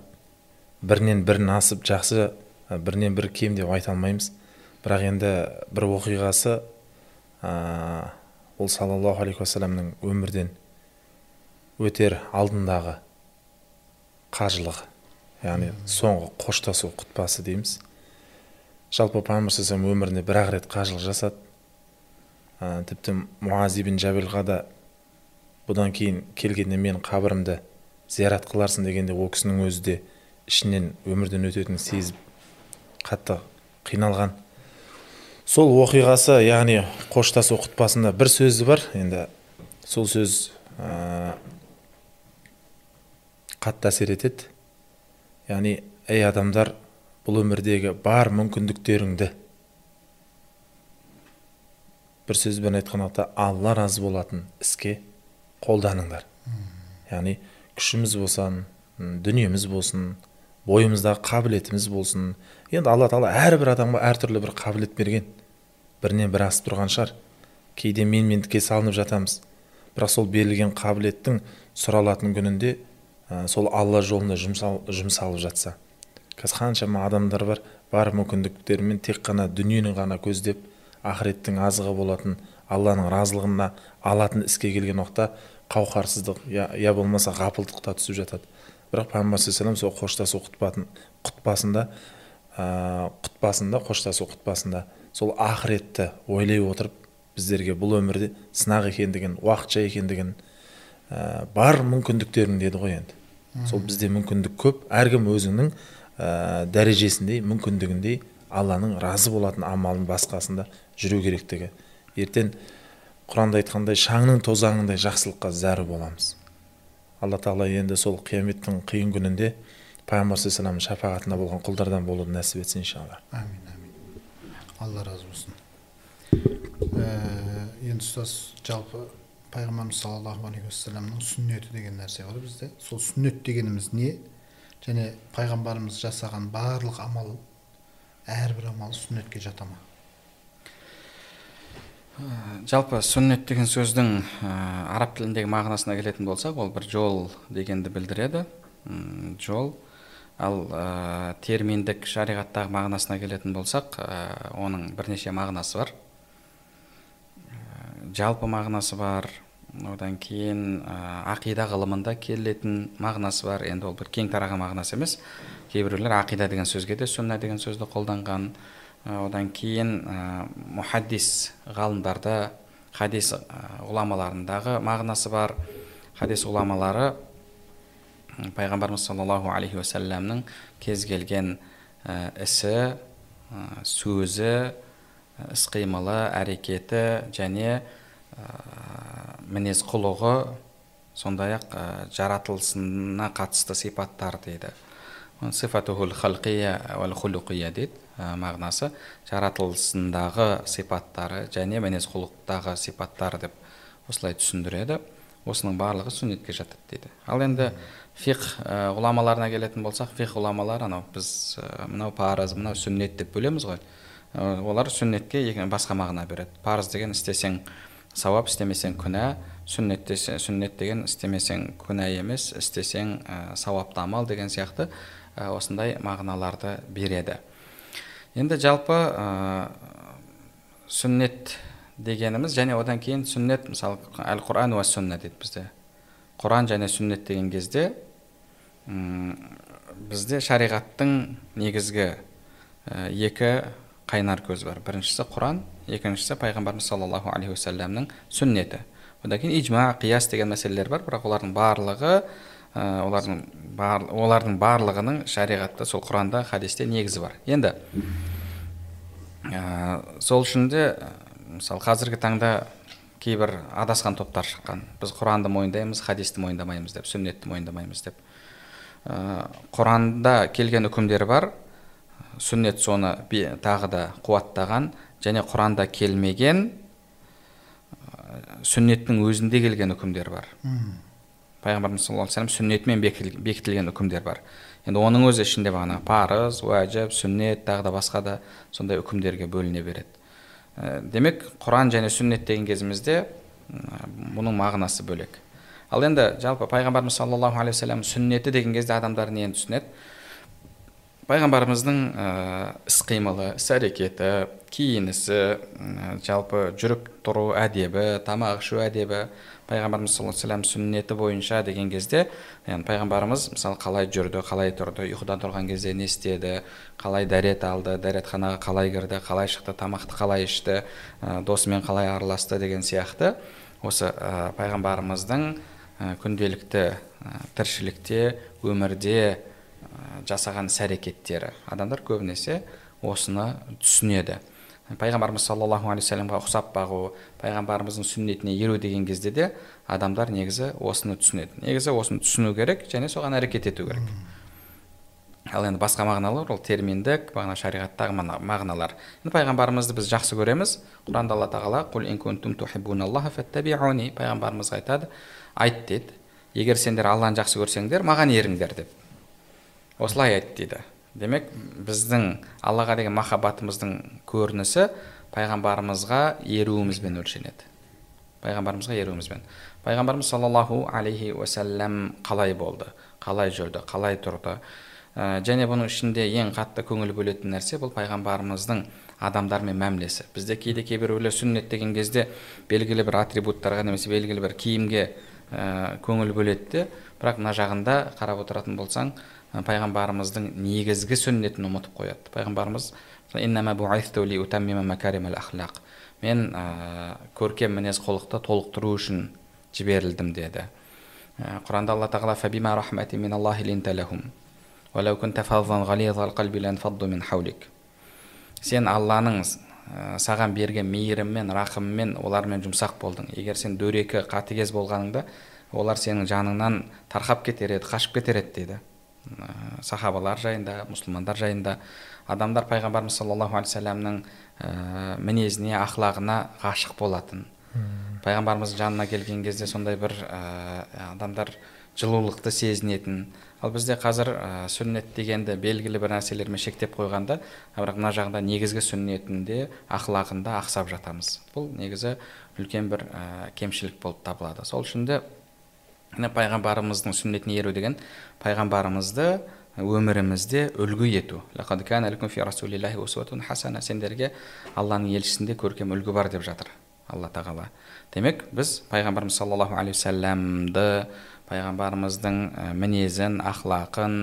бірінен бірін асып жақсы бірінен бірі кем деп айта алмаймыз бірақ енді бір оқиғасы ә, ол саллаллаху алейхи уассаламның өмірден өтер алдындағы қажылығы яғни соңғы қоштасу құтпасы дейміз жалпы пайғамбар өмірінде бір ақ рет қажылық жасады ә, тіпті муаз ибн жабилға да бұдан кейін келгенде мен қабірімді зиярат қыларсың дегенде ол кісінің өзі де ішінен өмірден өтетінін сезіп қатты қиналған. Сол оқиғасы яғни қоштасу құтпасында бір сөзі бар. Енді сол сөз ә, қатты әсер етеді. Яғни ей адамдар бұл өмірдегі бар мүмкіндіктеріңді бір сөзбен айтқанда алла разы болатын іске қолданыңдар яғни күшіміз болсын дүниеміз болсын бойымыздағы қабілетіміз болсын енді алла тағала әрбір адамға әртүрлі бір қабілет берген бірінен бірі асып тұрған шығар кейде менмендікке салынып жатамыз бірақ сол берілген қабілеттің сұралатын күнінде ә, сол алла жолында жұмсал, жұмсалып жатса қазір қаншама адамдар бар бар мүмкіндіктерімен тек қана дүниені ғана көздеп ақыреттің азығы болатын алланың разылығына алатын іске келген уақытта қауқарсыздық я, я болмаса ғапылдықта түсіп жатады. Бірақ пайғамбар саллаллаху сол қоштасу құтпатын құтпасында ә, құтпасында қоштасу құтпасында сол ақыретті ойлай отырып біздерге бұл өмірде сынақ екендігін уақытша екендігін ә, бар мүмкіндіктерің деді ғой енді. Сол бізде мүмкіндік көп әркім өзінің ә, дәрежесіндей мүмкіндігіндей алланың разы болатын амалын басқасында жүру керектігі ертең құранда айтқандай шаңның тозаңындай жақсылыққа зәру боламыз. Алла тағала енді сол қияметтің қиын күнінде пайғамбар саллаллаху шапағатында болған құлдардан болуды нәсіп етсін иншалла. Әмин әмин алла разы болсын ә, енді ұстаз жалпы пайғамбарымыз саллаллаху алейхи уассаламның сүннеті деген нәрсе бар бізде. Сол сүннет дегеніміз не? Және пайғамбарымыз жасаған барлық амал әрбір амал сүннетке жата ма? Жалпы сүннет деген сөздің ә, араб тіліндегі мағынасына келетін болсақ ол бір жол дегенді білдіреді. Жол. Ал ә, терминдік шариғаттағы мағынасына келетін болсақ ә, оның бірнеше мағынасы бар. Жалпы мағынасы бар. Одан кейін ә, ақида ғылымында келетін мағынасы бар. Енді ол бір кең тараған мағынасы емес. Кейбіреулер ақида деген сөзге де сүнна деген сөзді қолданған. Одан кейін ә, мұхаддис ғалымдарда хадис ә, ғұламаларындағы мағынасы бар. Хадис ғұламалары пайғамбарымыз саллаллаху алейхи уассаламның кез келген ә, ісі сөзі іс қимылы әрекеті және мінез құлығы сондай ақ жаратылысына қатысты сипаттар дейді. Сифатухул халқия уәл хулуқия дейді мағынасы. Жаратылысындағы сипаттары және мінез құлықтағы сипаттары деп осылай түсіндіреді. Осының барлығы сүннетке жатады дейді. Ал енді фиқ ғұламаларына келетін болсақ фиқ ғұламалары анау біз мынау парыз мынау сүннет деп бөлеміз ғой. Олар сүннетке басқа мағына береді. Парыз деген істесең сауап істемесең күнә. Сүннет сүннет деген істемесең күнә емес істесең сауапты амал деген сияқты. Осындай мағыналарды береді. Енді жалпы ә, сүннет дегеніміз және одан кейін сүннет мысалы әл құран уа сүнна дейді бізде. Құран және сүннет деген кезде бізде шариғаттың негізгі екі қайнар көз бар. Біріншісі құран екіншісі пайғамбарымыз саллаллаху алейхи уассаламның сүннеті. Одан кейін иджма қияс деген мәселелер бар бірақ олардың барлығы ә, олардың бар, олардың барлығының шариғатта сол құранда хадисте негізі бар. Енді ә, сол үшін де мысалы қазіргі таңда кейбір адасқан топтар шыққан. Біз құранды мойындаймыз хадисті мойындамаймыз деп сүннетті мойындамаймыз деп. Ә, құранда келген үкімдер бар. Сүннет соны тағы да қуаттаған және құранда келмеген сүннеттің өзінде келген үкімдер бар. Пайғамбарымыз саллаллаху алейhi сүннетімен бекітілген үкімдер бар. Енді оның өзі ішінде бағана парыз уәжіп сүннет тағы да басқа да сондай үкімдерге бөліне береді. Демек құран және сүннет деген кезімізде бұның мағынасы бөлек. Ал енді жалпы пайғамбарымыз саллаллаху алейхи сүннеті деген кезде адамдар нені түсінеді. Пайғамбарымыздың іс қимылы іс әрекеті киінісі жалпы жүріп тұру әдебі тамақ ішу әдебі пайғамбарымыз саллаллаху алейhi вассалам сүннеті бойынша деген кезде яғни пайғамбарымыз мысалы қалай жүрді қалай тұрды ұйқыдан тұрған кезде не істеді қалай дәрет алды дәретханаға қалай кірді қалай шықты тамақты қалай ішті досымен қалай араласты деген сияқты. Осы пайғамбарымыздың күнделікті тіршілікте өмірде жасаған іс әрекеттері адамдар көбінесе осыны түсінеді. Пайғамбарымыз саллаллаху алейхи вассаламға ұқсап бағу пайғамбарымыздың сүннетіне еру деген кезде де адамдар негізі осыны түсінеді. Негізі осыны түсіну керек және соған әрекет ету керек. Ал енді басқа мағыналар ол терминдік бағана шариғаттағы мағыналар. Енді пайғамбарымызды біз жақсы көреміз. Құранда алла тағала пайғамбарымыз айтады. Айт дейді егер сендер алланы жақсы көрсеңдер маған еріңдер деп. Осылай айт дейді демек біздің аллаға деген махаббатымыздың көрінісі пайғамбарымызға еруімізбен өлшенеді пайғамбарымызға еруімізбен пайғамбарымыз саллаллаху алейхи уасалам қалай болды қалай жүрді қалай тұрды ә, және бұның ішінде ең қатты көңіл бөлетін нәрсе бұл пайғамбарымыздың адамдармен мәмілесі бізде кейде кейбіреулер сүннет деген кезде белгілі бір атрибуттарға немесе белгілі бір киімге ә, көңіл бөледі де бірақ мына жағында қарап отыратын болсаң пайғамбарымыздың негізгі сүннетін ұмытып қояды пайғамбарымыз мен ә, көркем мінез құлықты толықтыру үшін жіберілдім деді. Құранда алла тағала сен алланың саған берген мейіріммен рақымымен олармен жұмсақ болдың. Егер сен дөрекі қатыгез болғаныңда олар сенің жаныңнан тарқап кетер еді қашып кетер еді дейді сахабалар жайында мұсылмандар жайында адамдар пайғамбарымыз саллаллаху алейхи вассаламның ә, мінезіне ақлағына ғашық болатын. Пайғамбарымыздың жанына келген кезде сондай бір ә, адамдар жылулықты сезінетін. Ал бізде қазір ә, сүннет дегенді белгілі бір нәрселермен шектеп қойғанда бірақ мына жағында негізгі сүннетінде ақлағында ақсап жатамыз. Бұл негізі үлкен бір ә, кемшілік болып табылады. Сол үшін де пайғамбарымыздың сүннетіне еру деген пайғамбарымызды өмірімізде үлгі ету. Сендерге алланың елшісінде көркем үлгі бар деп жатыр. Алла тағала. Демек біз пайғамбарымыз саллаллаху алейхи уассаламды пайғамбарымыздың мінезін ақлақын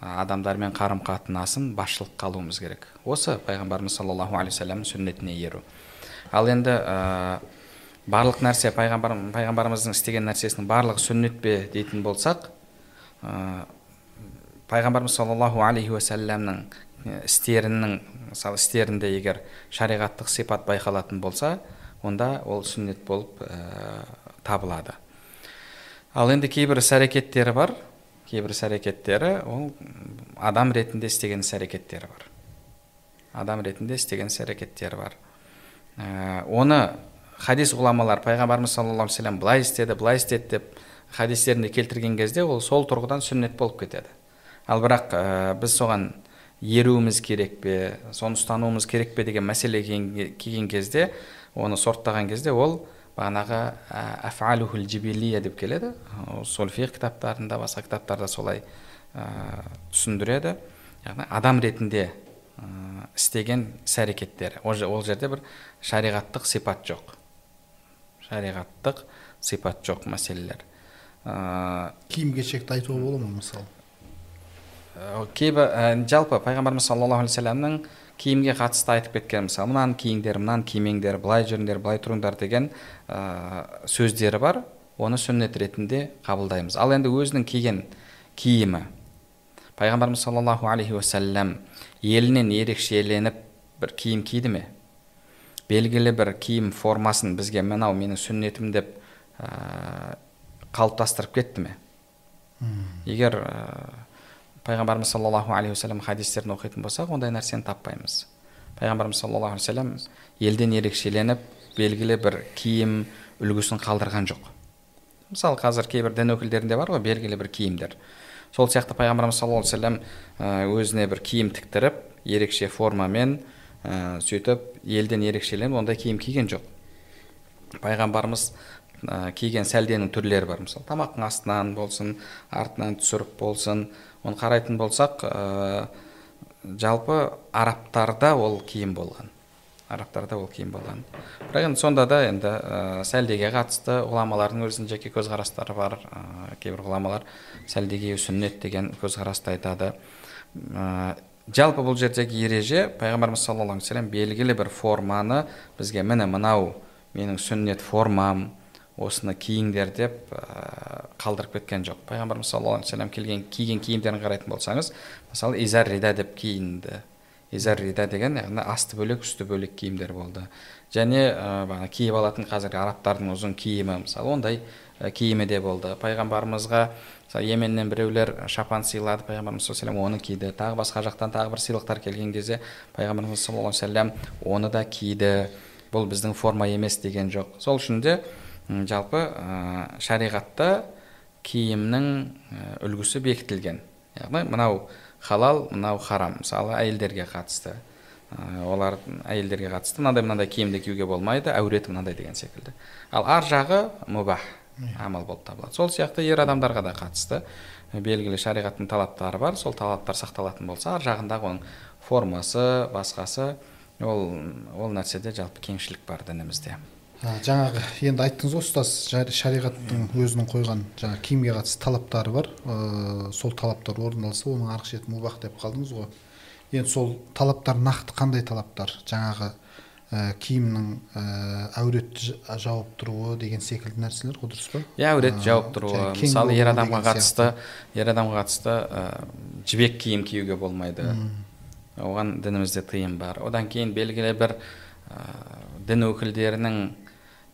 адамдармен қарым қатынасын басшылыққа алуымыз керек. Осы пайғамбарымыз саллаллаху алейхи вассаламның сүннетіне еру. Ал енді ә, барлық нәрсе пайғамбар пайғамбарымыздың істеген нәрсесінің барлығы сүннет пе дейтін болсақ ә, пайғамбарымыз саллаллаху алейхи уассаламның істерінің мысалы істерінде егер шариғаттық сипат байқалатын болса онда ол сүннет болып ә, табылады. Ал енді кейбір іс әрекеттері бар. Кейбір іс әрекеттері ол адам ретінде істеген іс әрекеттері бар. Адам ретінде істеген іс әрекеттері бар. Ә, оны хадис ғұламалар пайғамбарымыз саллаллаху алейхи вассалам былай істеді былай істеді деп хадистерінде келтірген кезде ол сол тұрғыдан сүннет болып кетеді. Ал бірақ ә, біз соған еруіміз керек пе соны ұстануымыз керек пе деген мәселе келген кезде оны сорттаған кезде ол бағанағы әфалухул жибилия деп келеді. Сол фих кітаптарында басқа кітаптарда солай ә, түсіндіреді. Яғни адам ретінде ә, істеген іс әрекеттері. Ол жерде бір шариғаттық сипат жоқ. Шариғаттық сипат жоқ мәселелер. Ә, киім кешекті айтуға бола ма мысалы? Кейбір ә, жалпы пайғамбарымыз саллаллаху алейхи вассаламның киімге қатысты айтып кеткен мысалы мынаны киіңдер мынаны кимеңдер былай жүріңдер былай тұрыңдар деген ә, сөздері бар. Оны сүннет ретінде қабылдаймыз. Ал енді өзінің киген киімі. Пайғамбарымыз саллаллаху алейхи уассалам елінен ерекшеленіп бір киім киді ме? Белгілі бір киім формасын бізге мынау менің сүннетім деп ә, қалыптастырып кетті ме? Егер пайғамбарымыз саллаллаху алейхи уассалам хадистерін оқитын болсақ ондай нәрсені таппаймыз? Пайғамбарымыз саллаллаху алейхи вассалам елден ерекшеленіп белгілі бір киім үлгісін қалдырған жоқ. Мысалы қазір кейбір дін өкілдерінде бар ғой белгілі бір киімдер. Сол сияқты пайғамбарымыз саллаллаху алейхи вассалам өзіне бір киім тіктіріп ерекше формамен ә, сөйтіп елден ерекшеленіп ондай киім киген жоқ. Пайғамбарымыз ә, киген сәлденің түрлері бар. Мысалы тамақтың астынан болсын артынан түсіріп болсын оны қарайтын болсақ ә, жалпы арабтарда ол киім болған. Арабтарда ол киім болған. Бірақ енді сонда да енді ә, сәлдеге қатысты ғұламалардың өзінің жеке көзқарастары бар. Ә, кейбір ғұламалар сәлдеге сүннет деген көзқарасты айтады. Ә, жалпы бұл жердегі ереже пайғамбарымыз саллаллаху алейхи белгілі бір форманы бізге міне мынау менің сүннет формам осыны киіңдер деп ә, қалдырып кеткен жоқ. Пайғамбарымыз саллаллаху алейхи вассалам келген киген киімдерін қарайтын болсаңыз мысалы изар рида деп киінді. Изар рида деген яғни асты бөлек үсті бөлек киімдер болды. Және ә, киіп алатын қазіргі арабтардың ұзын киімі мысалы ондай ә, киімі де болды. Пайғамбарымызға мысалы йеменнен біреулер шапан сыйлады пайғамбарымыз саллаллаху оны киді. Тағы басқа жақтан тағы бір сыйлықтар келген кезде пайғамбарымыз саллаллаху вассалам оны да киді. Бұл біздің форма емес деген жоқ. Сол үшін де жалпы ә, шариғатта киімнің үлгісі бекітілген. Яғни мынау халал мынау харам. Мысалы әйелдерге қатысты. Ә, олар әйелдерге қатысты мынандай мынандай киімді киюге болмайды әуреті мынандай деген секілді. Ал ар жағы мүбах амал болып табылады. Сол сияқты ер адамдарға да қатысты белгілі шариғаттың талаптары бар. Сол талаптар сақталатын болса ар жағындағы оның формасы басқасы ол ол нәрседе жалпы кеңшілік бар дінімізде. Жаңағы енді айттыңыз ғой ұстаз шариғаттың өзінің қойған жаңағы киімге қатысты талаптары бар. Ә, сол талаптар орындалса оның арғы шеті мубах деп қалдыңыз ғой. Енді сол талаптар нақты қандай талаптар? Жаңағы ә, киімнің ә, әуретті жауып тұруы деген секілді нәрселер ғой дұрыс па? Иә әурет жауып тұруы. мысалы ер адамға қатысты ер адамға қатысты ә, жібек киім киюге болмайды. Оған дінімізде тыйым бар. Одан кейін белгілі бір ә, дін өкілдерінің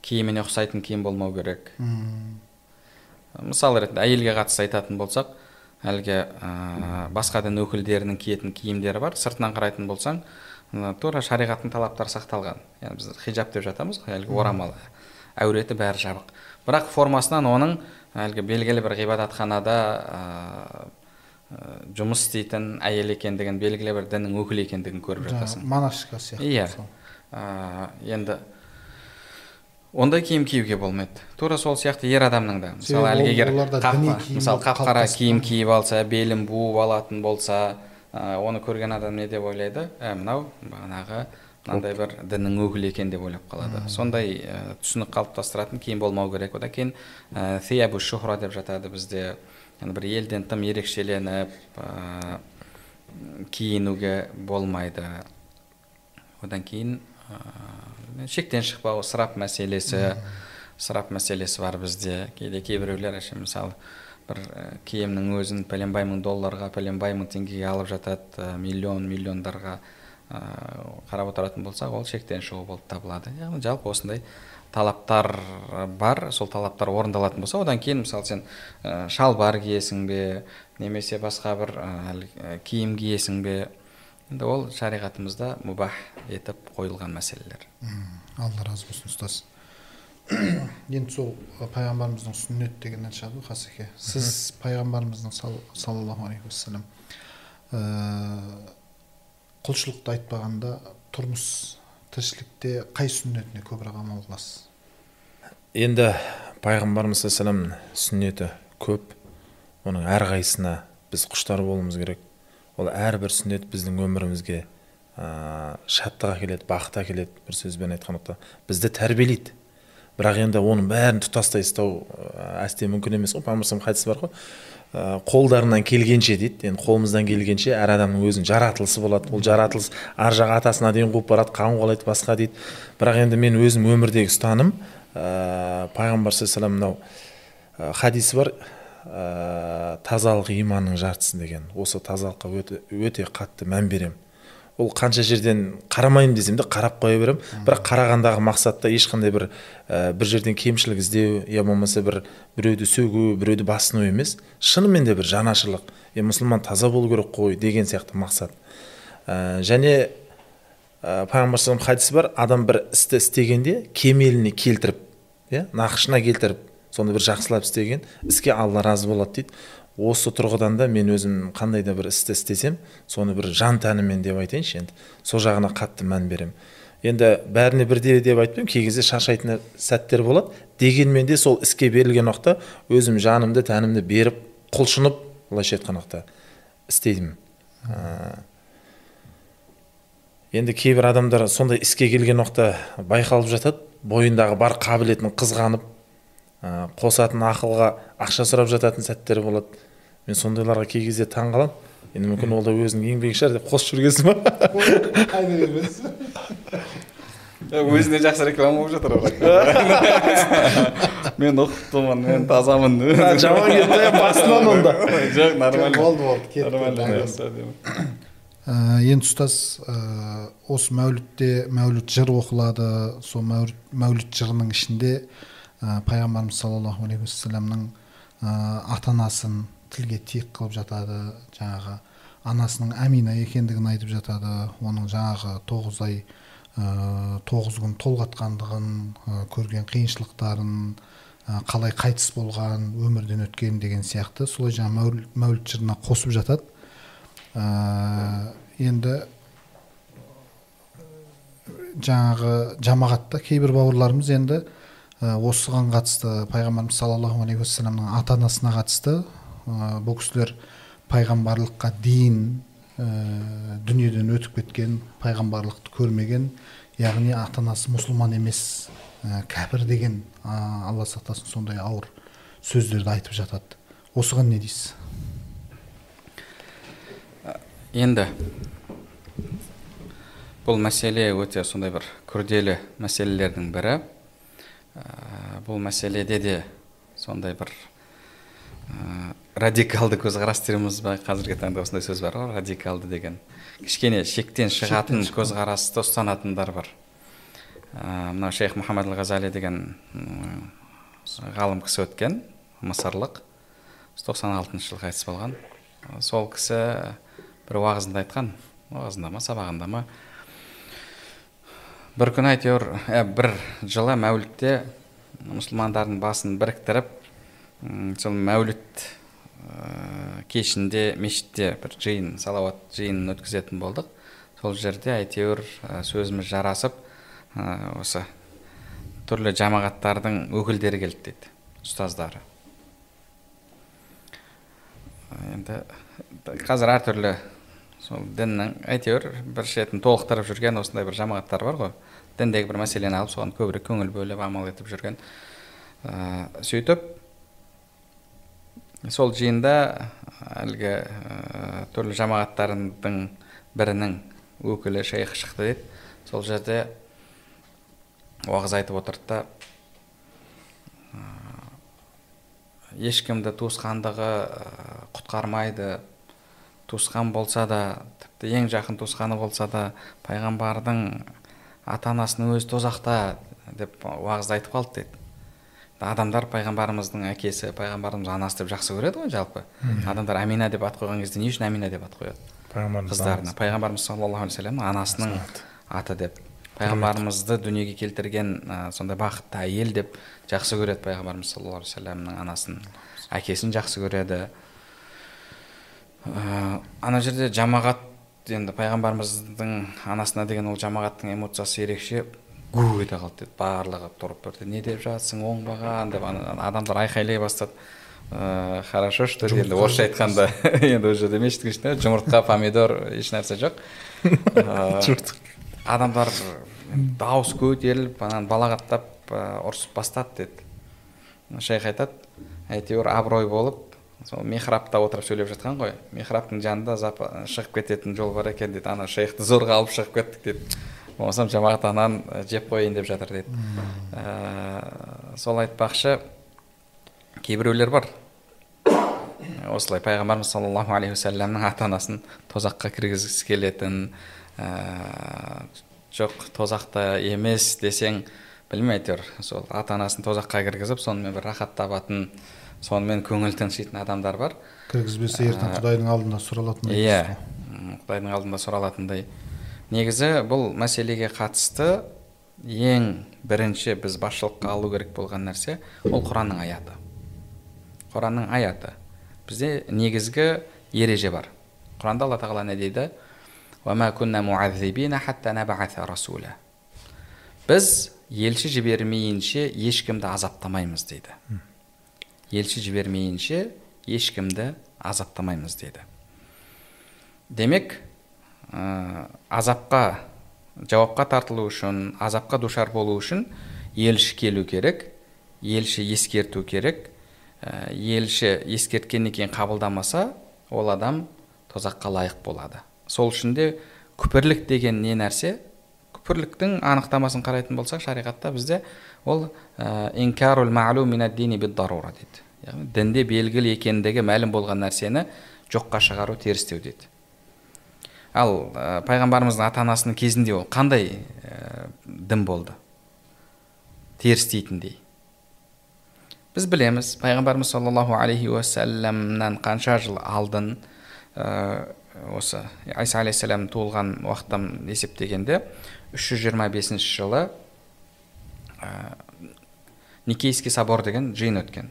киіміне ұқсайтын киім болмау керек. Мысалы ретінде әйелге қатысты айтатын болсақ әлгі ә, басқа дін өкілдерінің киетін киімдері бар сыртынан қарайтын болсаң тура шариғаттың талаптары сақталған. Яғни біз хиджаб деп жатамыз ғой әлгі орамал. Әуреті бәрі жабық. Бірақ формасынан оның әлгі белгілі бір ғибадатханада ә, жұмыс істейтін әйел екендігін белгілі бір діннің өкілі екендігін көріп жатасың. монашка сияқты иә. енді ондай киім киюге болмайды. Тура сол сияқты ер адамның да. Мысалы әлгі егер мысалы қап қара киім киіп алса белін буып алатын болса ә, оны көрген адам не деп ойлайды? Ә, мынау бағанағы мынандай бір діннің өкілі екен деп ойлап қалады. Сондай ә, түсінік қалыптастыратын киім болмау керек. Одан кейін ә, шухра деп жатады бізде. Енді бір елден тым ерекшеленіп ә, киінуге болмайды. Одан кейін ә, шектен шықпау ысырап мәселесі ысырап мәселесі бар бізде. Кейде кейбіреулер әшейін мысалы бір ә, киімнің өзін пәленбай мың долларға пәленбай мың теңгеге алып жатады ә, миллион миллиондарға ә, қарап отыратын болсақ ол шектен шығу болып табылады. Яғни жалпы осындай талаптар бар. Сол талаптар орындалатын болса одан кейін мысалы сен ә, шалбар киесің бе немесе басқа бір ә, киім киесің бе енді ол шариғатымызда мұбах етіп қойылған мәселелер. Алла разы болсын ұстаз. Енді сол пайғамбарымыздың сүннет дегеннен шығады ғой қасеке сіз пайғамбарымыздың саллаллаху алейхи уассалам құлшылықты айтпағанда тұрмыс тіршілікте қай сүннетіне көбірек амал қыласыз енді пайғамбарымыз саллаллаху сүннеті көп. Оның әрқайсысына біз құштар болуымыз керек. Ол әрбір сүннет біздің өмірімізге ә, шаттық әкеледі бақыт әкеледі бір сөзбен айтқанда. Бізді тәрбиелейді. Бірақ енді оның бәрін тұтастай ұстау әсте мүмкін емес қой. Пайғамбар хадис бар ғой қолдарынан келгенше дейді. Енді қолымыздан келгенше әр адамның өзінің жаратылысы болады. Ол жаратылыс ар жақ атасына дейін қуып барады қан қуалайды басқа дейді. Бірақ енді мен өзім өмірдегі ұстаным ә, пайғамбар саллаллаху мынау хадисі бар. Ә, тазалық иманның жартысы деген. Осы тазалыққа өте, өте қатты мән беремін. Ол қанша жерден қарамаймын десем де қарап қоя беремін. Бірақ қарағандағы мақсатта ешқандай бір ә, бір жерден кемшілік іздеу я болмаса бір біреуді сөгу біреуді басыну емес. Шынымен де бір жанашырлық. Е мұсылман таза болу керек қой деген сияқты мақсат. Ә, және ә, пайғамбар хадисі бар. Адам бір істі істегенде кемеліне келтіріп иә нақышына келтіріп соны бір жақсылап істеген іске алла разы болады дейді. Осы тұрғыдан да мен өзім қандай да бір істі істесем соны бір жан тәніммен деп айтайыншы енді. Сол жағына қатты мән беремін енді бәріне бірдей деп айтпаймын кей кезде шаршайтын сәттер болады. Дегенмен де сол іске берілген уақытта өзім жанымды тәнімді беріп құлшынып былайша айтқан уақытта істеймін. Ә, енді кейбір адамдар сондай іске келген уақытта байқалып жатады. Бойындағы бар қабілетін қызғанып ә, қосатын ақылға ақша сұрап жататын сәттер болады. Мен сондайларға кей кезде таң қаламын енді мүмкін ол да өзінің еңбегі шығар деп қосып жүргенсің ба? Өзіне жақсы реклама болып жатыр мен ұқыптымын мен тазамын. Жаман кетті басынан онда жоқ нормально. Болды болды кетті енді ұстаз осы мәулітте мәуліт жыр оқылады сол мәуліт жырының ішінде ә, пайғамбарымыз саллаллаху алейхи уассаламның ә, ата анасын тілге тиек қылып жатады жаңағы анасының әмина екендігін айтып жатады оның жаңағы тоғыз ай ә, тоғыз күн толғатқандығын көрген қиыншылықтарын қалай қайтыс болған өмірден өткен деген сияқты солай жаңағы мәуліт жырына қосып жатады. Ә, енді жаңағы жамағатта кейбір бауырларымыз енді осыған қатысты пайғамбарымыз саллаллаху алейхи уассаламның ата анасына қатысты ә, бұл кісілер пайғамбарлыққа дейін ә, дүниеден өтіп кеткен пайғамбарлықты көрмеген яғни ата анасы мұсылман емес ә, кәпір деген ә, алла сақтасын сондай ауыр сөздерді айтып жатады. Осыған не дейсіз? Енді бұл мәселе өте сондай бір күрделі мәселелердің бірі. Бұл мәселеде де сондай бір ә, радикалды көзқарас дейміз ба қазіргі таңда осындай сөз бар ғой радикалды деген. Кішкене шектен шығатын көзқарасты ұстанатындар бар. Ә, мынау шейх мұхаммад ғазали деген ғалым кісі өткен мысырлық. Тоқсан алтыншы жылы қайтыс болған. Сол кісі бір уағызында айтқан. Уағызында ма сабағында ма? Бір күні әйтеуір ә, бір жылы мәулітте мұсылмандардың басын біріктіріп сол мәуліт ә, кешінде мешітте бір жиын салауат жиынын өткізетін болдық сол жерде әйтеуір сөзіміз жарасып ә, осы түрлі жамағаттардың өкілдері келді дейді ұстаздары енді қазір әртүрлі сол діннің әйтеуір бір шетін толықтырып жүрген осындай бір жамағаттар бар ғой. Діндегі бір мәселені алып соған көбірек көңіл бөліп амал етіп жүрген ә, сөйтіп сол жиында әлгі ә, түрлі жамағаттардың бірінің өкілі шейх шықты дейді. Сол жерде уағыз айтып отырды да ешкімді туысқандығы құтқармайды туысқан болса да тіпті ең жақын туысқаны болса да пайғамбардың ата анасының өзі тозақта деп уағызды айтып қалды дейді адамдар пайғамбарымыздың әкесі пайғамбарымыз анасы деп жақсы көреді ғой жалпы. Адамдар әмина деп ат қойған кезде не үшін әмина деп ат қояды? Пайғамбарымыз қыздарына. пайғамбарымыз саллаллаху алейхи вассаламның анасының аты деп. Пайғамбарымызды дүниеге келтірген ә, сондай бақытты әйел деп жақсы көреді пайғамбарымыз саллаллаху алейхи вассаламның анасын әкесін жақсы көреді. Ана жерде жамағат енді пайғамбарымыздың анасына деген ол жамағаттың эмоциясы ерекше гу ете қалды деді. Барлығы тұрып бірден не деп жатсың оңбаған? деп адамдар айқайлай бастады. Ыыы хорошо что енді орысша айтқанда енді ол жерде мешіттің ішінде жұмыртқа помидор ешнәрсе жоқ адамдар дауыс көтеріліп ананы балағаттап ұрысып бастады деді. Шейх айтады әйтеуір абырой болып сол михрабта отырып сөйлеп жатқан ғой. Михрабтың жанында шығып кететін жол бар екен дейді. Ана шейхті зорға алып шығып кеттік дейді. Болмасам жамағат ананы жеп қояйын деп жатыр дейді. Ә, сол айтпақшы кейбіреулер бар. Осылай пайғамбарымыз саллаллаху алейхи уассаламның ата анасын тозаққа кіргізгісі келетін. Ә, жоқ тозақта емес десең білмеймін әйтеуір сол ата анасын тозаққа кіргізіп сонымен бір рахат табатын сонымен көңіл тыншитын адамдар бар. Кіргізбесе ертең құдайдың алдында сұралатындай иә құдайдың алдында сұралатындай. Негізі бұл мәселеге қатысты ең бірінші біз басшылыққа алу керек болған нәрсе ол құранның аяты. Құранның аяты. Бізде негізгі ереже бар. Құранда алла тағала не дейді? Біз елші жібермейінше ешкімді азаптамаймыз дейді. Елші жібермейінше ешкімді азаптамаймыз дейді демек ә, азапқа жауапқа тартылу үшін азапқа душар болу үшін елші келу керек елші ескерту керек. Ә, елші ескерткеннен кейін қабылдамаса ол адам тозаққа лайық болады. Сол үшін де күпірлік деген не нәрсе? Күпірліктің анықтамасын қарайтын болсақ шариғатта бізде ол инкарул дейді. Яғни дінде белгілі екендігі мәлім болған нәрсені жоққа шығару терістеу дейді. Ал ә, пайғамбарымыздың ата анасының кезінде ол қандай ә, дін болды? Теріс дейтіндей біз білеміз пайғамбарымыз саллаллаху алейхи уассаламнан қанша жыл алдын ә, осы айса алейхисалам туылған уақыттан есептегенде 325 жылы ә, никейский собор деген жиын өткен.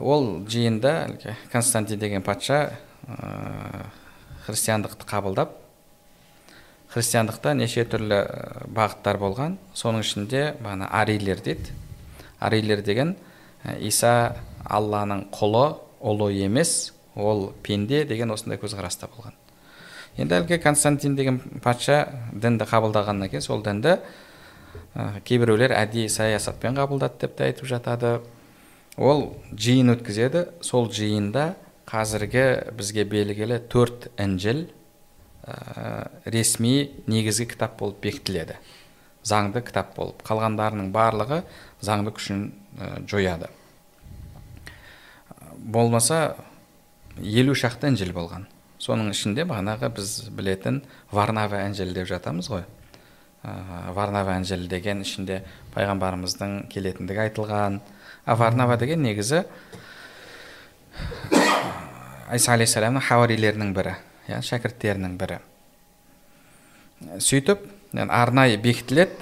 Ол жиында константин деген патша ә, христиандықты қабылдап христиандықта неше түрлі бағыттар болған. Соның ішінде бағана арийлер дейді. Арийлер деген иса алланың құлы ұлы емес ол пенде деген осындай көзқараста болған. Енді әлгі константин деген патша дінді қабылдағаннан кейін сол дінді кейбіреулер әдейі саясатпен қабылдады деп те айтып жатады. Ол жиын өткізеді. Сол жиында қазіргі бізге белгілі төрт інжіл ә, ресми негізгі кітап болып бекітіледі. Заңды кітап болып. Қалғандарының барлығы заңды күшін ә, жояды. Болмаса елу шақты інжіл болған. Соның ішінде бағанағы біз білетін варнава інжіл деп жатамыз ғой. Варнава інжіл деген ішінде пайғамбарымыздың келетіндігі айтылған. А варнава деген негізі айса алейхисаламның хауарилерінің бірі иә шәкірттерінің бірі. Сөйтіп арнайы бекітіледі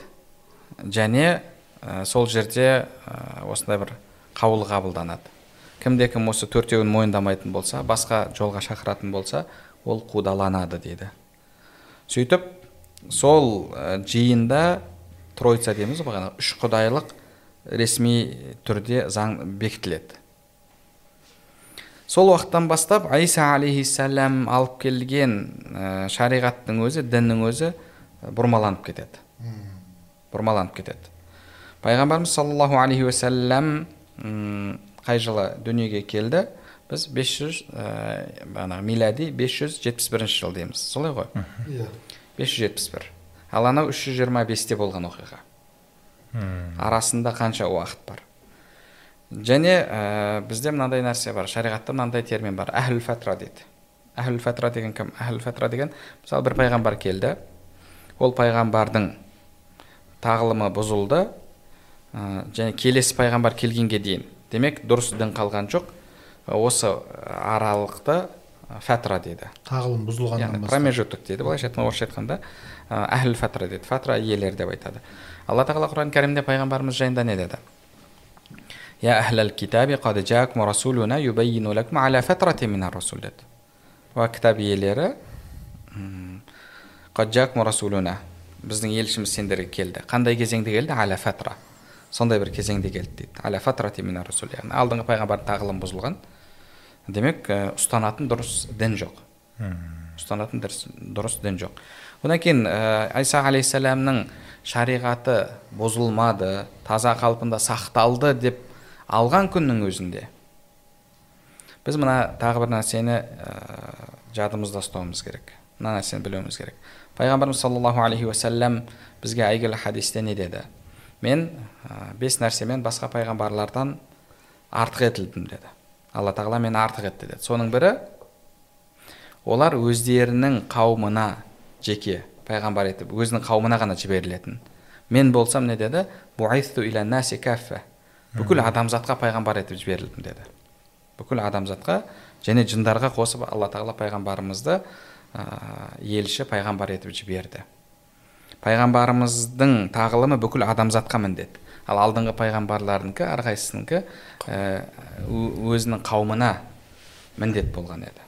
және ә, сол жерде ә, осындай бір қаулы қабылданады. Кімде кім осы төртеуін мойындамайтын болса басқа жолға шақыратын болса ол қудаланады дейді. Сөйтіп сол ә, жиында троица дейміз ғой үш құдайлық ресми түрде заң бекітіледі. Сол уақыттан бастап айса алейхисалам алып келген ә, шариғаттың өзі діннің өзі бұрмаланып кетеді. Бұрмаланып кетеді. Пайғамбарымыз саллаллаху алейхи уассалам қай жылы дүниеге келді? Біз 500 ә, бағанағы милади 571 жыл дейміз. Солай ғой? Иә. 571 ал анау 325-те болған оқиға. Арасында қанша уақыт бар? Және ә, бізде мынандай нәрсе бар шариғатта мынандай термин бар әхл фатра дейді. Әхл фатра деген кім? Әхл фатра деген мысалы бір пайғамбар келді. Ол пайғамбардың тағылымы бұзылды. Ә, және келесі пайғамбар келгенге дейін. Демек дұрыс дін қалған жоқ. Осы аралықты фәтра дейді. Тағылым бұзылғаннан яғни промежуток дейді. Былайша айтқанда орысша айтқанда әхл фәтра дейді. Фатра иелері деп айтады. Алла тағала құран кәрімде пайғамбарымыз жайында не деді? Я китаби қад юбайину лакум аля фатрати мин деді. Уа кітап иелері біздің елшіміз сендерге келді. Қандай кезеңде келді? Аля фатра сондай бір кезеңде келді дейді. Аля фатрати мин яғни алдыңғы пайғамбардың тағылымы бұзылған демек ә, ұстанатын дұрыс дін жоқ. Ұстанатын дұрыс, дұрыс дін жоқ. Одан кейін ә, айса алейхисаламның шариғаты бұзылмады таза қалпында сақталды деп алған күннің өзінде. Біз мына тағы бір нәрсені ә, жадымызда ұстауымыз керек. Мына нәрсені білуіміз керек. Пайғамбарымыз саллаллаху алейхи уассалам бізге әйгілі хадисте не деді? Мен ә, бес нәрсемен басқа пайғамбарлардан артық етілдім деді. Алла тағала мені артық етті деді. Соның бірі олар өздерінің қауымына жеке пайғамбар етіп өзінің қауымына ғана жіберілетін. Мен болсам не? деді. Бүкіл адамзатқа пайғамбар етіп жіберілдім деді. Бүкіл адамзатқа және жындарға қосып алла тағала пайғамбарымызды ә, елші пайғамбар етіп жіберді пайғамбарымыздың тағылымы бүкіл адамзатқа міндет ал алдыңғы пайғамбарлардікі әрқайсысынікі ö- өзінің қауымына міндет болған еді.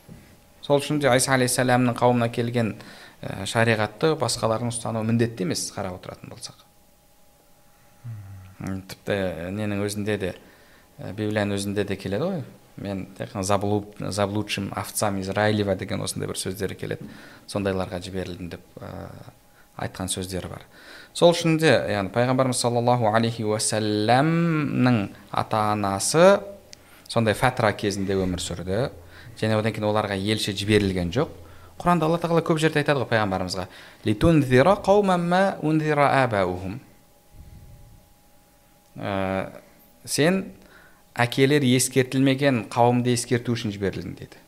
Сол үшін де айса алейхисаламның қауымына келген ә, шариғатты басқалардың ұстануы міндетті емес қарап отыратын болсақ. Тіпті ненің өзінде де библияның өзінде де келеді ғой. Мен тек қана заблуд, заблудшим овцам израилева деген осындай бір сөздері келеді. Сондайларға жіберілдім деп айтқан сөздері бар. Сол үшін де яғни пайғамбарымыз саллаллаху алейхи уассаламның ата анасы сондай фатра кезінде өмір сүрді. Және одан кейін оларға елші жіберілген жоқ. Құранда алла тағала көп жерде айтады ғой пайғамбарымызға. Ә, сен әкелер ескертілмеген қауымды ескерту үшін жіберілдің дейді.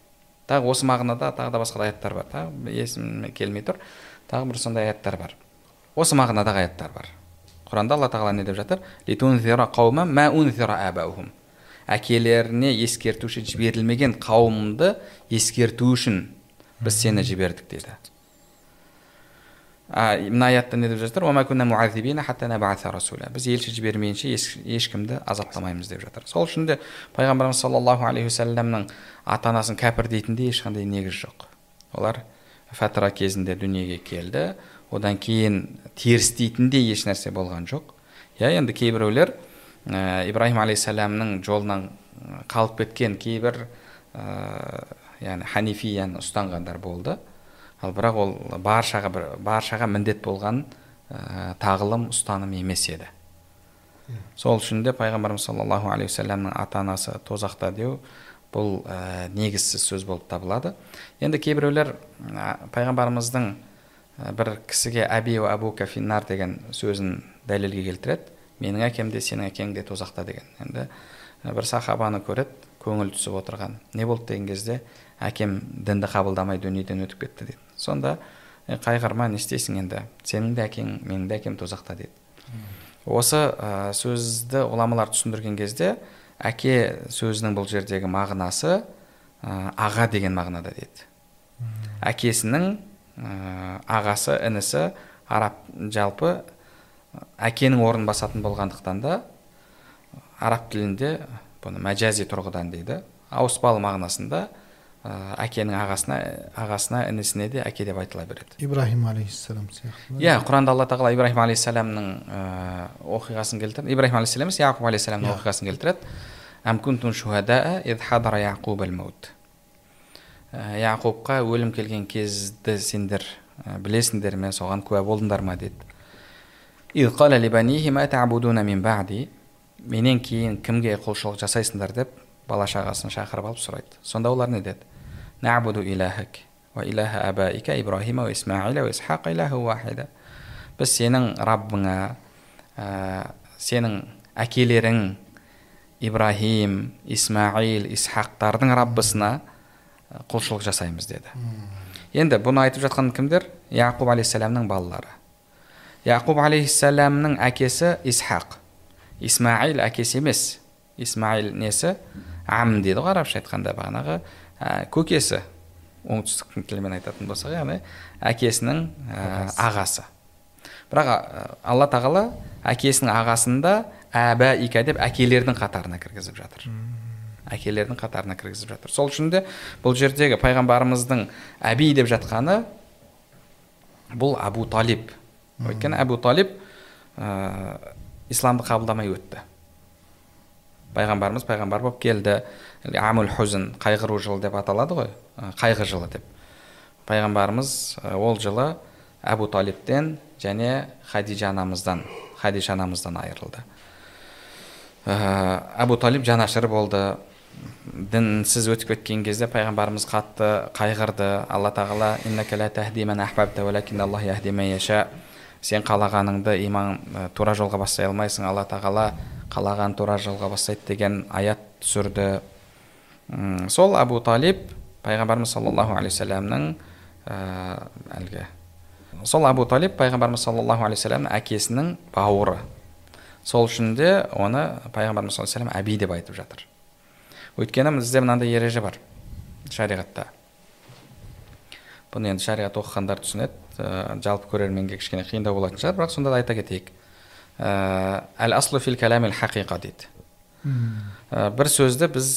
Тағы осы мағынада тағы да басқа да аяттар бар. Тағы есіме келмей тұр. Тағы бір сондай аяттар бар. Осы мағынадағы аяттар бар. Құранда алла тағала не деп жатыр? Әкелеріне ескертуші жіберілмеген қауымды ескерту үшін біз сені жібердік дейді мына аятта не деп жатыр? Біз елші жібермейінше еш- ешкімді азаптамаймыз деп жатыр. Сол үшін де пайғамбарымыз саллаллаху алейхи уассаламның ата анасын кәпір дейтіндей ешқандай негіз жоқ. Олар фатра кезінде дүниеге келді одан кейін теріс дейтіндей еш нәрсе болған жоқ. Иә енді кейбіреулер ә, ибраһим алейхисаламның жолынан қалып кеткен кейбір ә, яғни ханифияны ұстанғандар болды. Ал бірақ ол баршаға бір баршаға міндет болған ә, тағылым ұстаным емес еді. Сол үшін де пайғамбарымыз саллаллаху алейхи уассаламның ата анасы тозақта деу бұл ә, негізсіз сөз болып табылады. Енді кейбіреулер ә, пайғамбарымыздың бір кісіге әби уа абука финнар деген сөзін дәлелге келтіреді. Менің әкем де сенің әкең де тозақта деген. Енді ә, бір сахабаны көреді көңіл түсіп отырған. Не болды? деген кезде әкем дінді қабылдамай дүниеден өтіп кетті дейді. Сонда «Е, қайғырма не істейсің енді? Сенің де әкең менің де әкем тозақта дейді. Осы ә, сөзді ғұламалар түсіндірген кезде әке сөзінің бұл жердегі мағынасы ә, аға деген мағынада дейді. Әкесінің ағасы інісі араб жалпы әкенің орнын басатын болғандықтан да араб тілінде бұны мәжази тұрғыдан дейді. Ауыспалы мағынасында ә, әкенің ағасына ағасына інісіне де әке деп айтыла береді. Ибраһим алейхиссалам сияқты. Иә құранда алла тағала ибраһим алейхисаламның ә, оқиғасын келтіреді. Ибраһим алейхисалам емес яқуб алейхисаламның Иә. оқиғасын келтіреді. Ә, яқупқа өлім келген кезді сендер ә, білесіңдер ме соған куә болдыңдар ма деді. Менен кейін кімге құлшылық жасайсыңдар? деп бала шағасын шақырып алып сұрайды. Сонда олар не деді? Біз сенің раббыңа ә, сенің әкелерің ибраһим исмаил исхақтардың раббысына құлшылық жасаймыз деді. Енді бұны айтып жатқан кімдер? Яқуб алейхисаламның балалары. Яқуб алейхисаламның әкесі исхақ. Исмаил әкесі емес. Исмаил несі? Ам дейді ғой арабша айтқанда. Бағанағы ә, көкесі. Оңтүстіктің тілімен айтатын болсақ яғни әкесінің ә, ағасы. бірақ ә, алла тағала әкесінің ағасында әбә ика деп әкелердің қатарына кіргізіп жатыр. Әкелердің қатарына кіргізіп жатыр. Сол үшін де бұл жердегі пайғамбарымыздың әби деп жатқаны бұл абу талиб. Өйткені әбу талиб ә, исламды қабылдамай өтті. Пайғамбарымыз пайғамбар болып келді. Амул хузн қайғыру жылы деп аталады ғой. Қайғы жылы деп. Пайғамбарымыз ол жылы әбу талибтен және хадижа анамыздан хадиша анамыздан айырылды. Ә, әбу талиб жанашыр болды. Дінсіз өтіп кеткен кезде пайғамбарымыз қатты қайғырды. Алла тағала сен қалағаныңды иман тура жолға бастай алмайсың. Алла тағала қалаған тура жолға бастайды деген аят түсірді. Сол абу талиб пайғамбарымыз саллаллаху алейхи вассаламның әлгі. Сол абу талиб пайғамбарымыз саллаллаху алейхи вассаламның әкесінің бауыры. Сол үшін де оны пайғамбарымыз саллаллаху алейхи әби деп айтып жатыр. Өйткені бізде мынандай ереже бар. Шариғатта. Бұны енді шариғат оқығандар түсінеді. Ә, жалпы көрерменге кішкене қиындау болатын шығар бірақ сонда да айта кетейік. Әл аслу фил кәламил хақиқа дейді. Ә, бір сөзді біз